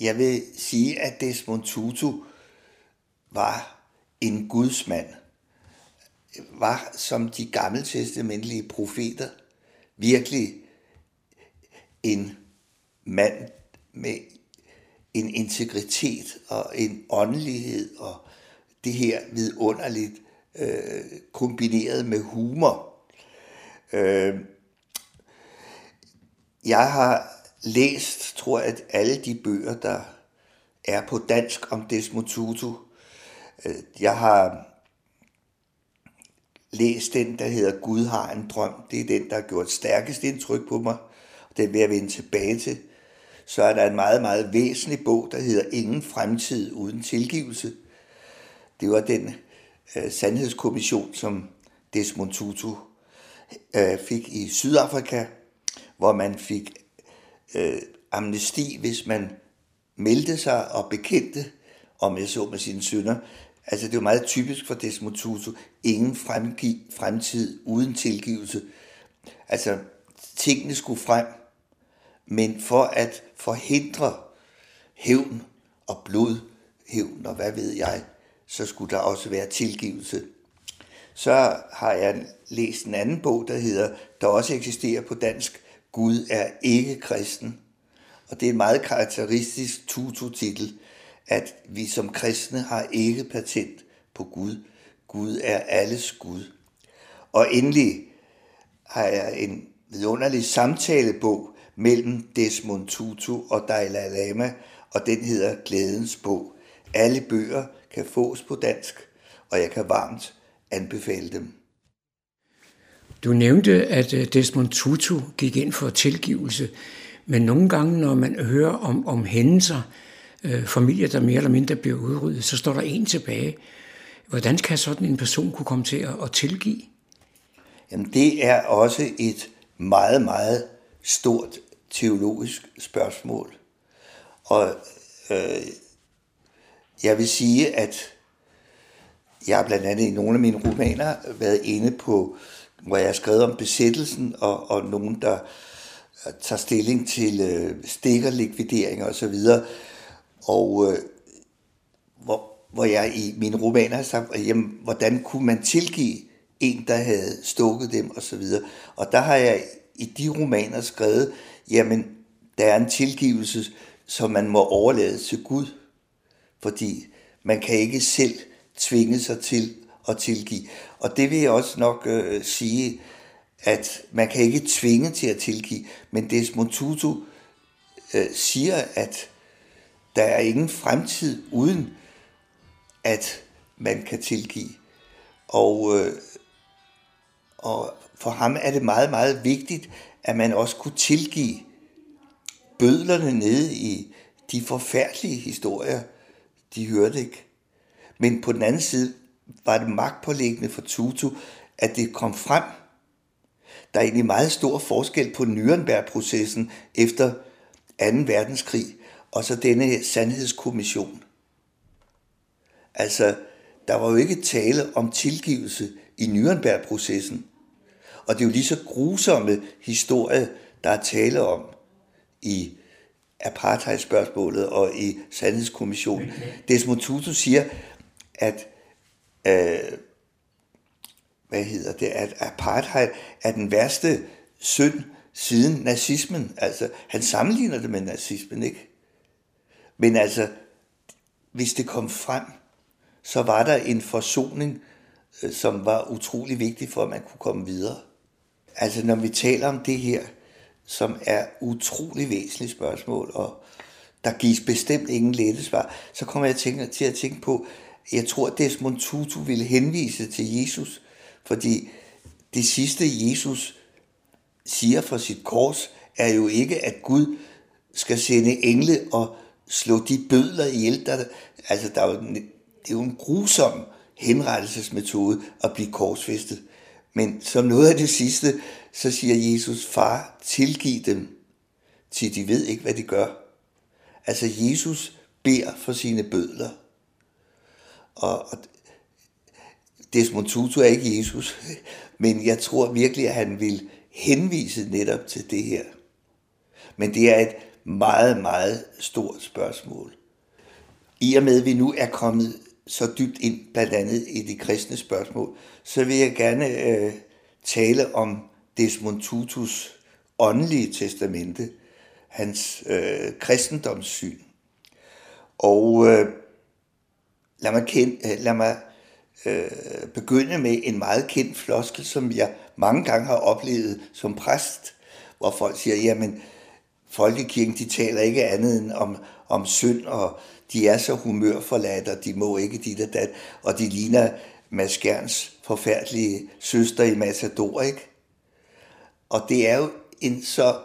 jeg vil sige, at Desmond Tutu var en gudsmand. Var som de gammeltestamentlige profeter virkelig en mand med en integritet og en åndelighed og det her vidunderligt øh, kombineret med humor. Øh, jeg har læst, tror jeg, at alle de bøger, der er på dansk om Desmond Tutu. Øh, jeg har læst den, der hedder Gud har en drøm. Det er den, der har gjort stærkest indtryk på mig. Den vil jeg vende tilbage til så er der en meget, meget væsentlig bog, der hedder Ingen fremtid uden tilgivelse. Det var den øh, sandhedskommission, som Desmond Tutu øh, fik i Sydafrika, hvor man fik øh, amnesti, hvis man meldte sig og bekendte, om jeg så med sine synder. Altså det var meget typisk for Desmond Tutu. Ingen fremtid uden tilgivelse. Altså tingene skulle frem, men for at forhindre hævn og blodhævn og hvad ved jeg, så skulle der også være tilgivelse. Så har jeg læst en anden bog, der hedder, der også eksisterer på dansk, Gud er ikke kristen. Og det er en meget karakteristisk tutu-titel, at vi som kristne har ikke patent på Gud. Gud er alles Gud. Og endelig har jeg en vidunderlig samtalebog mellem Desmond Tutu og Dalai Lama, og den hedder Glædens Bog. Alle bøger kan fås på dansk, og jeg kan varmt anbefale dem. Du nævnte, at øh, Desmond Tutu gik ind for tilgivelse, men nogle gange, når man hører om, om hændelser, øh, familier, der mere eller mindre bliver udryddet, så står der en tilbage. Hvordan kan sådan en person kunne komme til at, at tilgive? Jamen, det er også et meget, meget stort teologisk spørgsmål. Og øh, jeg vil sige, at jeg har blandt andet i nogle af mine romaner været inde på, hvor jeg har skrevet om besættelsen, og, og nogen, der tager stilling til øh, så osv. Og øh, hvor, hvor jeg i mine romaner har sagt, jamen, hvordan kunne man tilgive en, der havde stukket dem osv. Og der har jeg i de romaner skrevet, jamen, der er en tilgivelse, som man må overlade til Gud. Fordi man kan ikke selv tvinge sig til at tilgive. Og det vil jeg også nok øh, sige, at man kan ikke tvinge til at tilgive, men Desmond Tutu øh, siger, at der er ingen fremtid uden, at man kan tilgive. Og, øh, og for ham er det meget, meget vigtigt, at man også kunne tilgive bødlerne nede i de forfærdelige historier, de hørte ikke. Men på den anden side var det magtpålæggende for Tutu, at det kom frem. Der er egentlig meget stor forskel på Nürnberg-processen efter 2. verdenskrig, og så denne sandhedskommission. Altså, der var jo ikke tale om tilgivelse i Nürnberg-processen. Og det er jo lige så grusomme historie, der er tale om i apartheidspørgsmålet og i sandhedskommissionen. Desmond Tutu siger, at øh, hvad hedder det, at apartheid er den værste synd siden nazismen. Altså, han sammenligner det med nazismen, ikke? Men altså, hvis det kom frem, så var der en forsoning, øh, som var utrolig vigtig for, at man kunne komme videre. Altså, når vi taler om det her, som er utrolig væsentligt spørgsmål, og der gives bestemt ingen lette svar, så kommer jeg til at tænke på, jeg tror, Desmond Tutu ville henvise til Jesus, fordi det sidste, Jesus siger for sit kors, er jo ikke, at Gud skal sende engle og slå de bødler ihjel. Der, altså, der er jo, det er jo en grusom henrettelsesmetode at blive korsfæstet. Men som noget af det sidste, så siger Jesus, far, tilgiv dem, til de ved ikke, hvad de gør. Altså Jesus beder for sine bødler. Og, og Desmond Tutu er ikke Jesus, men jeg tror virkelig, at han vil henvise netop til det her. Men det er et meget, meget stort spørgsmål. I og med, at vi nu er kommet så dybt ind, blandt andet i de kristne spørgsmål, så vil jeg gerne øh, tale om Desmond Tutus åndelige testamente, hans øh, kristendomssyn. Og øh, lad mig, kende, øh, lad mig øh, begynde med en meget kendt floskel, som jeg mange gange har oplevet som præst, hvor folk siger, jamen, folkekirken, de taler ikke andet end om, om synd, og de er så humørforladt, og de må ikke dit og dat, og de ligner Mads Gerns forfærdelige søster i Matador, ikke? Og det er jo en så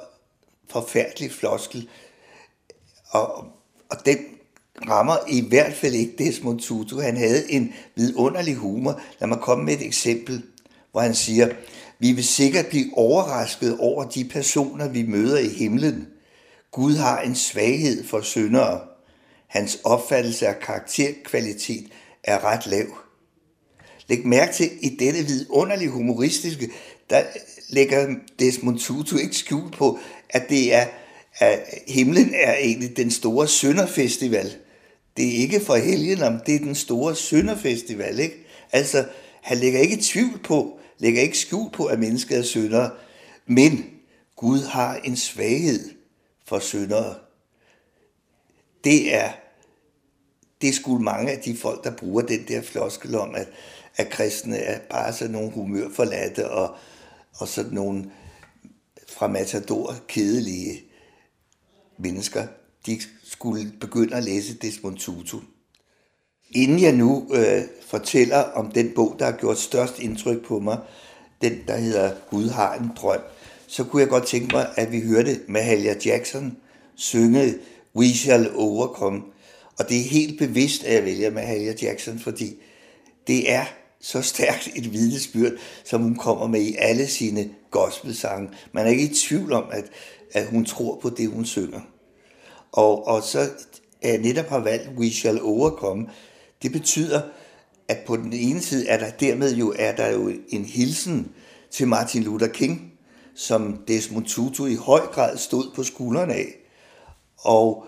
forfærdelig floskel, og, og den rammer i hvert fald ikke Desmond Tutu. Han havde en vidunderlig humor. Lad mig komme med et eksempel, hvor han siger, vi vil sikkert blive overrasket over de personer, vi møder i himlen. Gud har en svaghed for syndere. Hans opfattelse af karakterkvalitet er ret lav. Læg mærke til, i dette vidunderlige humoristiske, der lægger Desmond Tutu ikke skjul på, at det er at himlen er egentlig den store sønderfestival. Det er ikke for helgen, det er den store sønderfestival. Ikke? Altså, han lægger ikke tvivl på, lægger ikke skjul på, at mennesket er syndere, men Gud har en svaghed for syndere. Det er, det er mange af de folk, der bruger den der floskel om, at, at kristne er bare sådan nogle humørforladte og, og sådan nogle fra Matador kedelige mennesker, de skulle begynde at læse Desmond Tutu. Inden jeg nu øh, fortæller om den bog, der har gjort størst indtryk på mig, den der hedder Gud har en drøm, så kunne jeg godt tænke mig, at vi hørte Mahalia Jackson synge We Shall Overcome. Og det er helt bevidst, at jeg vælger Mahalia Jackson, fordi det er så stærkt et vidnesbyrd, som hun kommer med i alle sine gospelsange. Man er ikke i tvivl om, at, at hun tror på det, hun synger. Og, og så at jeg netop har valgt We Shall Overcome, det betyder, at på den ene side er der dermed jo, er der jo en hilsen til Martin Luther King, som Desmond Tutu i høj grad stod på skuldrene af. Og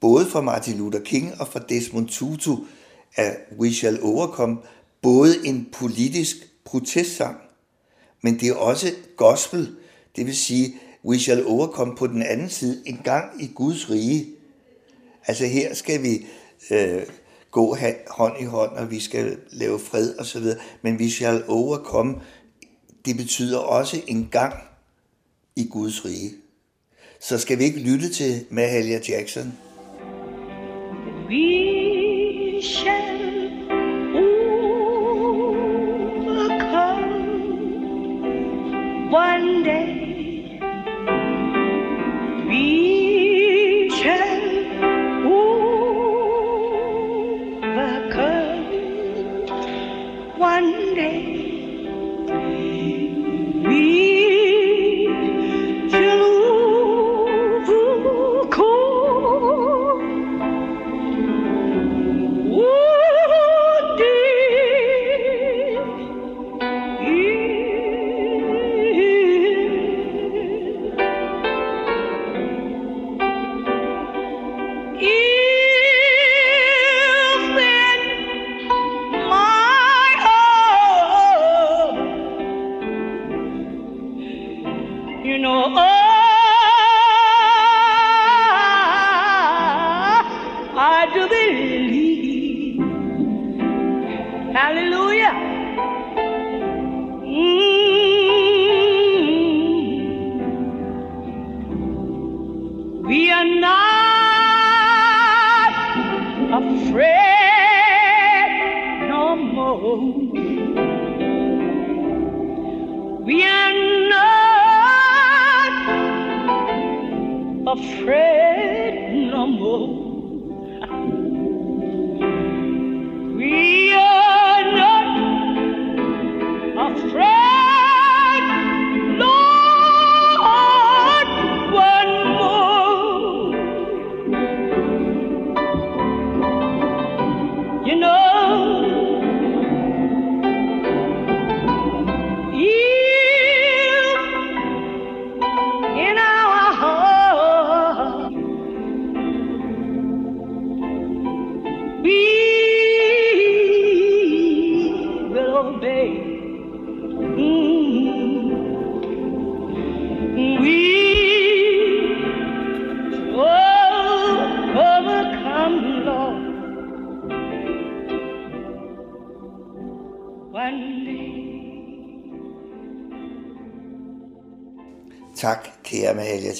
både for Martin Luther King og for Desmond Tutu er We Shall Overcome både en politisk protestsang, men det er også gospel, det vil sige, We Shall Overcome på den anden side, en gang i Guds rige. Altså her skal vi øh, gå hånd i hånd, og vi skal lave fred og så videre. Men we shall overcome, det betyder også en gang i Guds rige. Så skal vi ikke lytte til Mahalia Jackson? We shall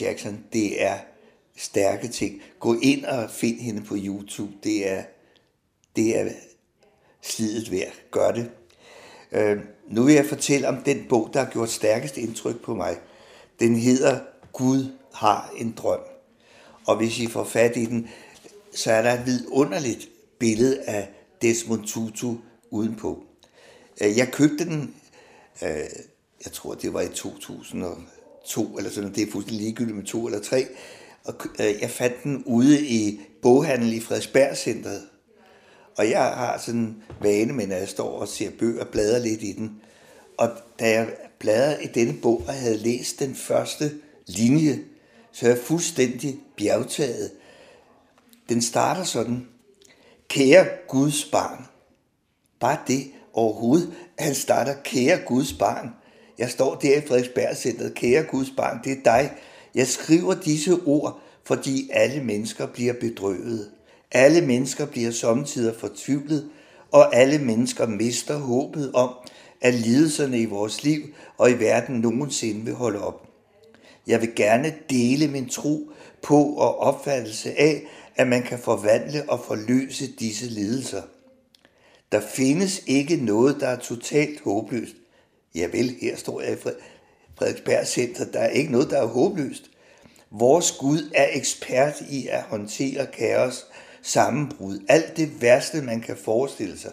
Jackson. Det er stærke ting. Gå ind og find hende på YouTube. Det er, det er slidet værd. Gør det. Øh, nu vil jeg fortælle om den bog, der har gjort stærkest indtryk på mig. Den hedder Gud har en drøm. Og hvis I får fat i den, så er der et vidunderligt billede af Desmond Tutu udenpå. Øh, jeg købte den, øh, jeg tror det var i 2000 to eller sådan det er fuldstændig ligegyldigt med to eller tre, og øh, jeg fandt den ude i boghandel i Frederiksberg Centeret. Og jeg har sådan en vane med, når jeg står og ser bøger, bladrer lidt i den. Og da jeg bladrede i denne bog og havde læst den første linje, så er jeg fuldstændig bjergtaget. Den starter sådan, kære Guds barn. Bare det overhovedet, at han starter, kære Guds barn. Jeg står der i Frederiksbergcenteret, kære Guds barn, det er dig. Jeg skriver disse ord, fordi alle mennesker bliver bedrøvet. Alle mennesker bliver samtidig fortvivlet, og alle mennesker mister håbet om, at lidelserne i vores liv og i verden nogensinde vil holde op. Jeg vil gerne dele min tro på og opfattelse af, at man kan forvandle og forløse disse lidelser. Der findes ikke noget, der er totalt håbløst. Ja vel, her står jeg i Frederiksberg Center. Der er ikke noget, der er håbløst. Vores Gud er ekspert i at håndtere kaos, sammenbrud, alt det værste, man kan forestille sig.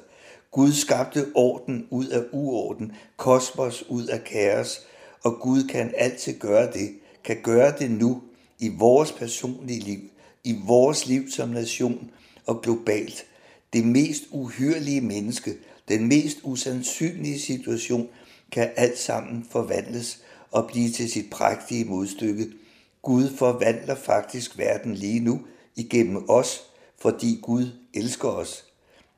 Gud skabte orden ud af uorden, kosmos ud af kaos, og Gud kan altid gøre det, kan gøre det nu i vores personlige liv, i vores liv som nation og globalt. Det mest uhyrlige menneske, den mest usandsynlige situation, kan alt sammen forvandles og blive til sit prægtige modstykke. Gud forvandler faktisk verden lige nu igennem os, fordi Gud elsker os.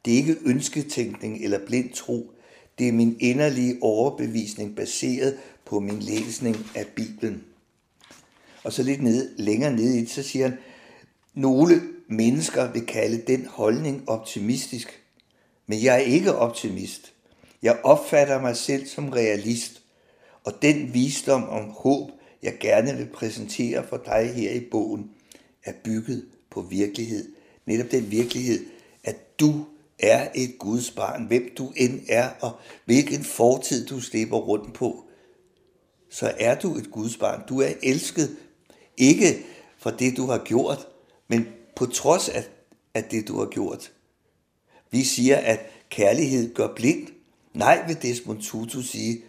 Det er ikke ønsketænkning eller blind tro. Det er min inderlige overbevisning baseret på min læsning af Bibelen. Og så lidt ned, længere ned i det, så siger han, nogle mennesker vil kalde den holdning optimistisk, men jeg er ikke optimist. Jeg opfatter mig selv som realist, og den visdom om håb, jeg gerne vil præsentere for dig her i bogen, er bygget på virkelighed. Netop den virkelighed, at du er et Guds barn, hvem du end er, og hvilken fortid du slipper rundt på, så er du et Guds barn. Du er elsket, ikke for det, du har gjort, men på trods af, af det, du har gjort. Vi siger, at kærlighed gør blind. Nej, vil Desmond Tutu sige,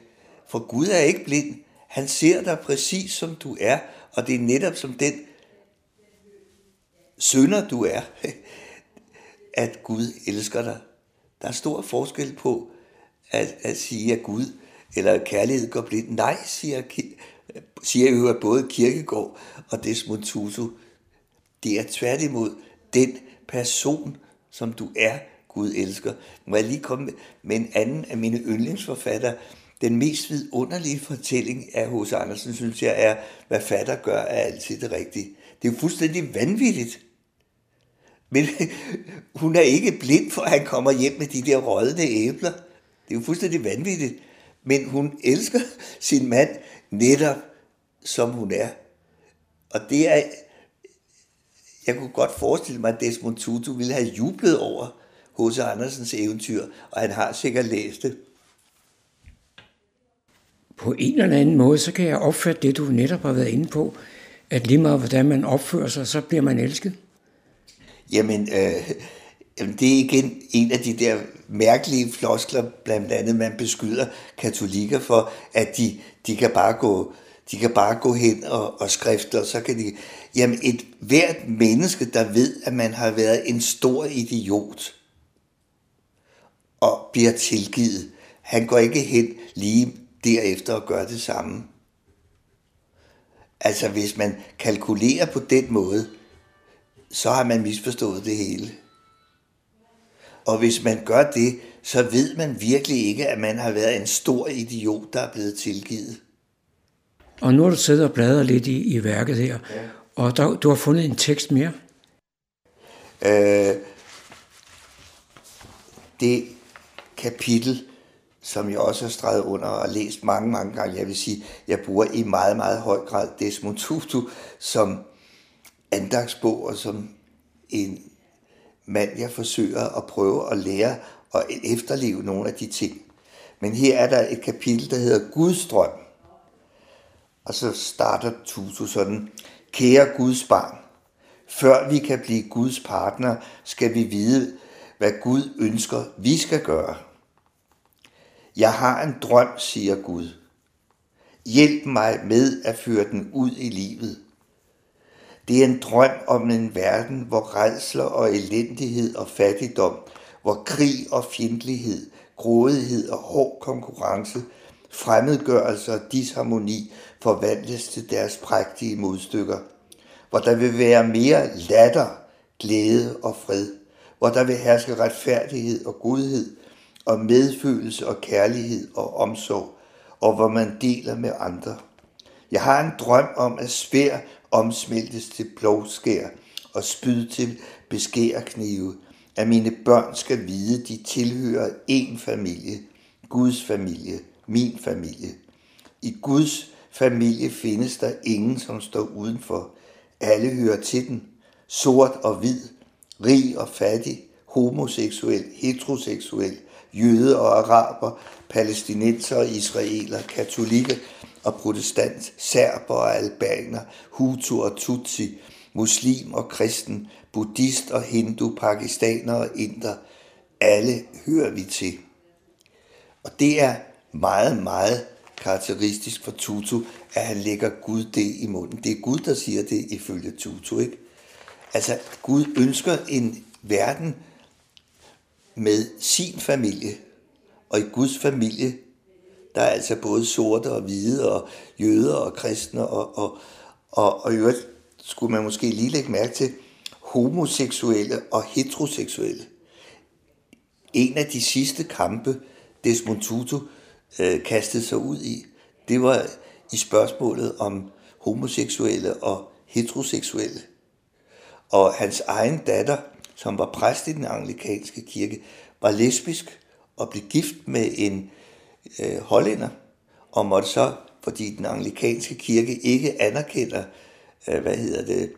for Gud er ikke blind. Han ser dig præcis som du er, og det er netop som den sønder du er, at Gud elsker dig. Der er stor forskel på at, at sige, at Gud eller at kærlighed går blind. Nej, siger, siger jo at både Kirkegård og Desmond Tutu. Det er tværtimod den person, som du er, Gud elsker. Må jeg lige komme med en anden af mine yndlingsforfattere. Den mest vidunderlige fortælling af H.C. Andersen, synes jeg, er, hvad fatter gør, er altid det rigtige. Det er jo fuldstændig vanvittigt. Men hun er ikke blind for, at han kommer hjem med de der rådne æbler. Det er jo fuldstændig vanvittigt. Men hun elsker sin mand netop, som hun er. Og det er, jeg kunne godt forestille mig, at Desmond Tutu ville have jublet over H.C. Andersens eventyr, og han har sikkert læst det. På en eller anden måde, så kan jeg opfatte det, du netop har været inde på, at lige meget hvordan man opfører sig, så bliver man elsket. Jamen, øh, jamen, det er igen en af de der mærkelige floskler, blandt andet man beskyder katolikker for, at de, de kan bare gå de kan bare gå hen og, og skrifte, og så kan de... Jamen, et hvert menneske, der ved, at man har været en stor idiot, og bliver tilgivet, han går ikke hen lige derefter og gør det samme. Altså, hvis man kalkulerer på den måde, så har man misforstået det hele. Og hvis man gør det, så ved man virkelig ikke, at man har været en stor idiot, der er blevet tilgivet. Og nu har du siddet og bladret lidt i, i værket her, ja. og der, du har fundet en tekst mere. Øh, det kapitel, som jeg også har streget under og læst mange, mange gange, jeg vil sige, jeg bruger i meget, meget høj grad Desmond Tutu som andagsbog og som en mand, jeg forsøger at prøve at lære og efterleve nogle af de ting. Men her er der et kapitel, der hedder Guds drøm. Og så starter Tutu sådan, kære Guds barn, før vi kan blive Guds partner, skal vi vide, hvad Gud ønsker, vi skal gøre. Jeg har en drøm, siger Gud. Hjælp mig med at føre den ud i livet. Det er en drøm om en verden, hvor redsler og elendighed og fattigdom, hvor krig og fjendtlighed, grådighed og hård konkurrence, fremmedgørelse og disharmoni forvandles til deres prægtige modstykker. Hvor der vil være mere latter, glæde og fred. Hvor der vil herske retfærdighed og godhed, og medfølelse og kærlighed og omsorg, og hvor man deler med andre. Jeg har en drøm om, at svær omsmeltes til plovskær og spyd til beskærknive, at mine børn skal vide, de tilhører én familie, Guds familie, min familie. I Guds familie findes der ingen, som står udenfor. Alle hører til den. Sort og hvid, rig og fattig, homoseksuel, heteroseksuel, jøde og araber, palæstinenser og israeler, katolikker og protestant, serber og albaner, hutu og tutsi, muslim og kristen, buddhist og hindu, pakistaner og inder. Alle hører vi til. Og det er meget, meget karakteristisk for Tutu, at han lægger Gud det i munden. Det er Gud, der siger det ifølge Tutu, ikke? Altså, Gud ønsker en verden med sin familie, og i Guds familie, der er altså både sorte og hvide, og jøder og kristne, og, og, og, og i øvrigt skulle man måske lige lægge mærke til homoseksuelle og heteroseksuelle. En af de sidste kampe, Desmond Tutu øh, kastede sig ud i, det var i spørgsmålet om homoseksuelle og heteroseksuelle. Og hans egen datter, som var præst i den anglikanske kirke, var lesbisk og blev gift med en øh, hollænder, og måtte så, fordi den anglikanske kirke ikke anerkender, øh, hvad hedder det,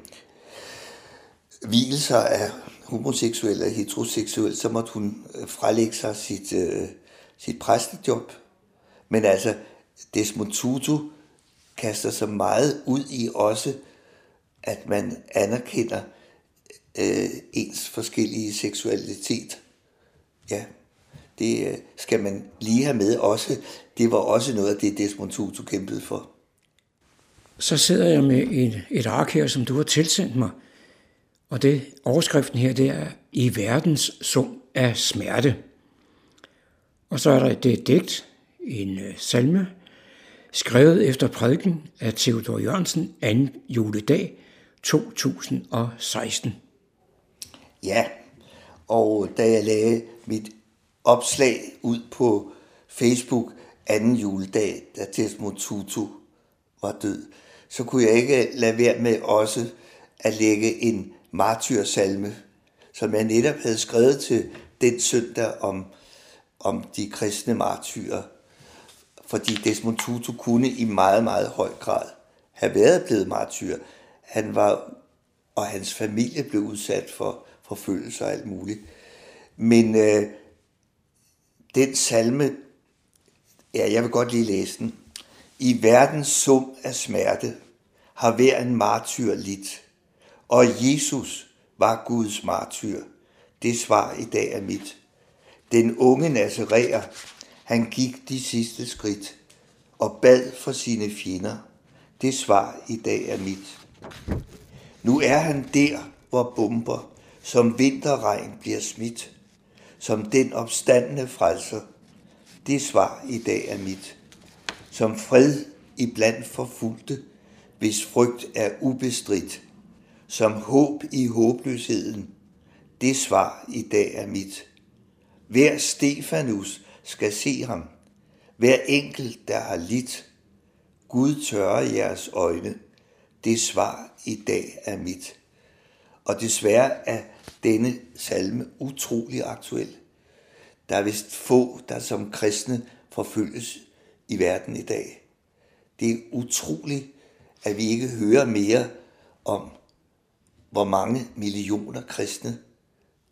hvilelser af homoseksuelle og heteroseksuelle, så måtte hun øh, frelægge sig sit, øh, sit præstejob. Men altså, Desmond Tutu kaster sig meget ud i også, at man anerkender øh, ens forskellige seksualitet. Ja, det øh, skal man lige have med også. Det var også noget af det, Desmond Tutu kæmpede for. Så sidder jeg med et, et ark her, som du har tilsendt mig. Og det overskriften her, det er I verdens sum af smerte. Og så er der det digt, en øh, salme, skrevet efter prædiken af Theodor Jørgensen 2. juledag 2016. Ja, og da jeg lagde mit opslag ud på Facebook anden juledag, da Desmond Tutu var død, så kunne jeg ikke lade være med også at lægge en martyrsalme, som jeg netop havde skrevet til den søndag om, om de kristne martyrer. Fordi Desmond Tutu kunne i meget, meget høj grad have været blevet martyr. Han var, og hans familie blev udsat for forfølgelse og alt muligt. Men øh, den salme, ja, jeg vil godt lige læse den. I verdens sum af smerte har hver en martyr lidt, og Jesus var Guds martyr. Det svar i dag er mit. Den unge Nazareer, han gik de sidste skridt og bad for sine fjender. Det svar i dag er mit. Nu er han der, hvor bomber som vinterregn bliver smidt, som den opstandende frelser. Det svar i dag er mit. Som fred i blandt forfulgte, hvis frygt er ubestridt. Som håb i håbløsheden. Det svar i dag er mit. Hver Stefanus skal se ham. Hver enkelt, der har lidt. Gud tørrer jeres øjne. Det svar i dag er mit. Og desværre er denne salme utrolig aktuel. Der er vist få, der som kristne forfølges i verden i dag. Det er utroligt, at vi ikke hører mere om, hvor mange millioner kristne,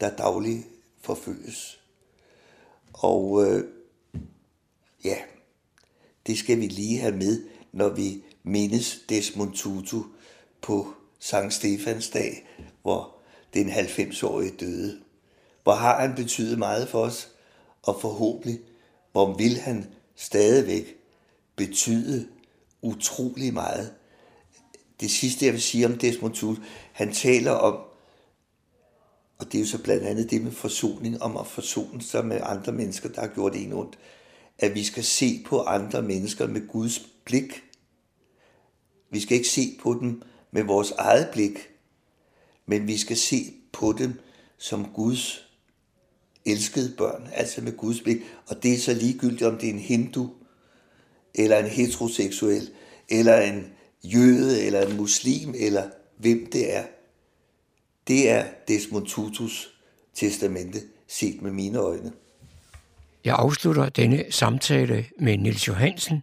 der dagligt forfølges. Og øh, ja, det skal vi lige have med, når vi mindes Desmond Tutu på Sankt Stefans dag, hvor den 90-årige døde. Hvor har han betydet meget for os, og forhåbentlig, hvor vil han stadigvæk betyde utrolig meget. Det sidste, jeg vil sige om Desmond Tutu, han taler om, og det er jo så blandt andet det med forsoning, om at forsone sig med andre mennesker, der har gjort en ondt, at vi skal se på andre mennesker med Guds blik. Vi skal ikke se på dem med vores eget blik, men vi skal se på dem som Guds elskede børn, altså med Guds blik. Og det er så ligegyldigt, om det er en hindu, eller en heteroseksuel, eller en jøde, eller en muslim, eller hvem det er. Det er Desmond Tutus testamente, set med mine øjne. Jeg afslutter denne samtale med Nils Johansen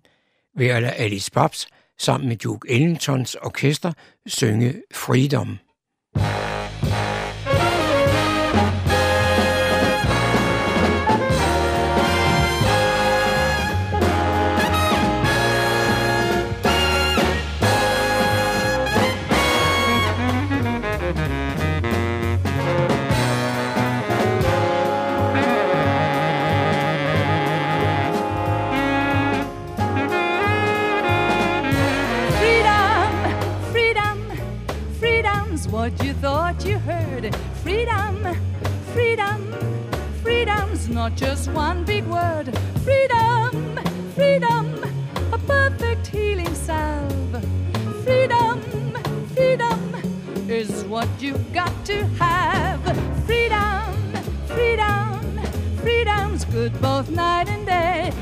ved at lade Alice Babs sammen med Duke Ellingtons orkester synge Freedom. Freedom, just one big word. Freedom, freedom, a perfect healing salve. Freedom, freedom is what you've got to have. Freedom, freedom, freedom's good both night and day.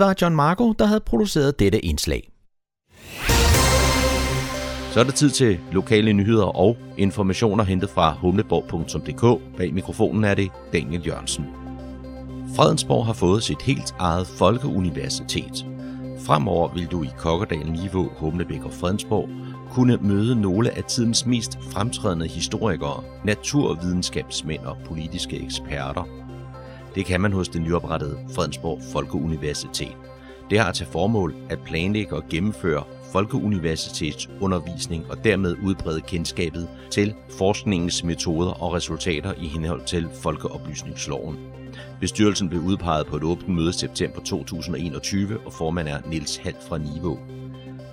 Det var John Marco, der havde produceret dette indslag. Så er det tid til lokale nyheder og informationer hentet fra humleborg.dk. Bag mikrofonen er det Daniel Jørgensen. Fredensborg har fået sit helt eget folkeuniversitet. Fremover vil du i Kokkerdal, Niveau, Humlebæk og Fredensborg kunne møde nogle af tidens mest fremtrædende historikere, naturvidenskabsmænd og politiske eksperter. Det kan man hos det nyoprettede Fredensborg Folkeuniversitet. Det har til formål at planlægge og gennemføre folkeuniversitets undervisning og dermed udbrede kendskabet til forskningens metoder og resultater i henhold til folkeoplysningsloven. Bestyrelsen blev udpeget på et åbent møde september 2021, og formand er Niels Hall fra Niveau.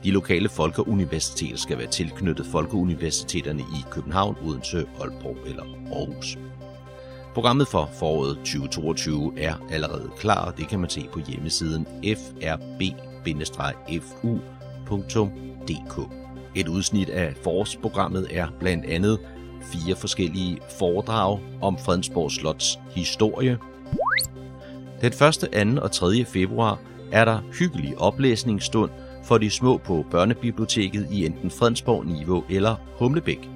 De lokale folkeuniversiteter skal være tilknyttet folkeuniversiteterne i København, Odense, Aalborg eller Aarhus. Programmet for foråret 2022 er allerede klar, og det kan man se på hjemmesiden frb-fu.dk. Et udsnit af forårsprogrammet er blandt andet fire forskellige foredrag om Fredensborg Slots historie. Den 1., 2. og 3. februar er der hyggelig oplæsningsstund for de små på børnebiblioteket i enten Fredensborg Niveau eller Humlebæk.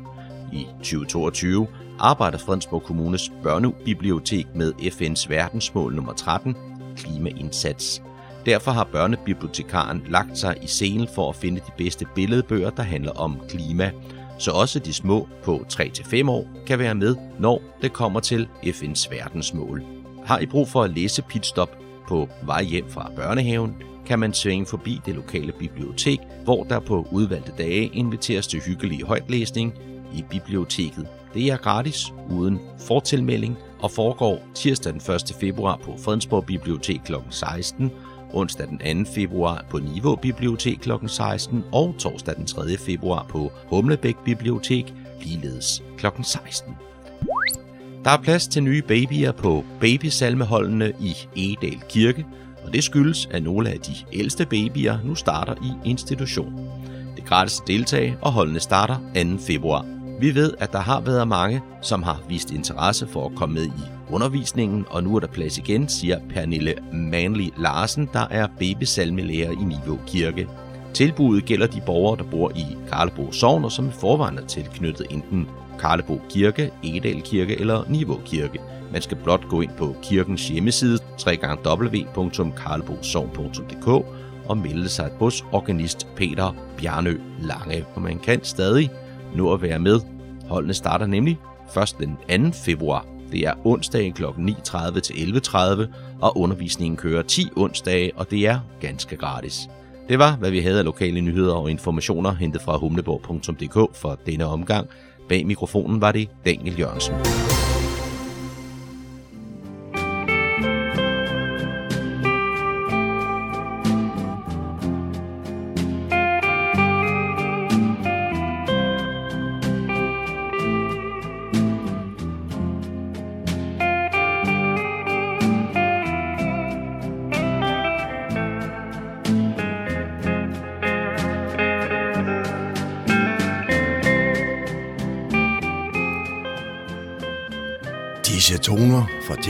I 2022 arbejder Fredensborg Kommunes børnebibliotek med FN's verdensmål nummer 13, klimaindsats. Derfor har børnebibliotekaren lagt sig i scenen for at finde de bedste billedbøger, der handler om klima, så også de små på 3-5 år kan være med, når det kommer til FN's verdensmål. Har I brug for at læse pitstop på vej hjem fra børnehaven, kan man svinge forbi det lokale bibliotek, hvor der på udvalgte dage inviteres til hyggelig højtlæsning i biblioteket. Det er gratis, uden fortilmelding, og foregår tirsdag den 1. februar på Fredensborg Bibliotek kl. 16, onsdag den 2. februar på Niveau Bibliotek kl. 16 og torsdag den 3. februar på Humlebæk Bibliotek ligeledes kl. 16. Der er plads til nye babyer på babysalmeholdene i Egedal Kirke, og det skyldes, at nogle af de ældste babyer nu starter i institution. Det er gratis at deltage, og holdene starter 2. februar. Vi ved, at der har været mange, som har vist interesse for at komme med i undervisningen, og nu er der plads igen, siger Pernille Manley Larsen, der er babysalmelærer i Niveau Kirke. Tilbuddet gælder de borgere, der bor i Karlebo Sogn, og som i forvejen er tilknyttet enten Karlebo Kirke, Egedal Kirke eller Niveau Kirke. Man skal blot gå ind på kirkens hjemmeside www.karlebosogn.dk og melde sig hos organist Peter Bjarnø Lange. Og man kan stadig nå at være med. Holdene starter nemlig først den 2. februar. Det er onsdag kl. 9.30 til 11.30, og undervisningen kører 10 onsdage, og det er ganske gratis. Det var, hvad vi havde af lokale nyheder og informationer hentet fra humleborg.dk for denne omgang. Bag mikrofonen var det Daniel Jørgensen.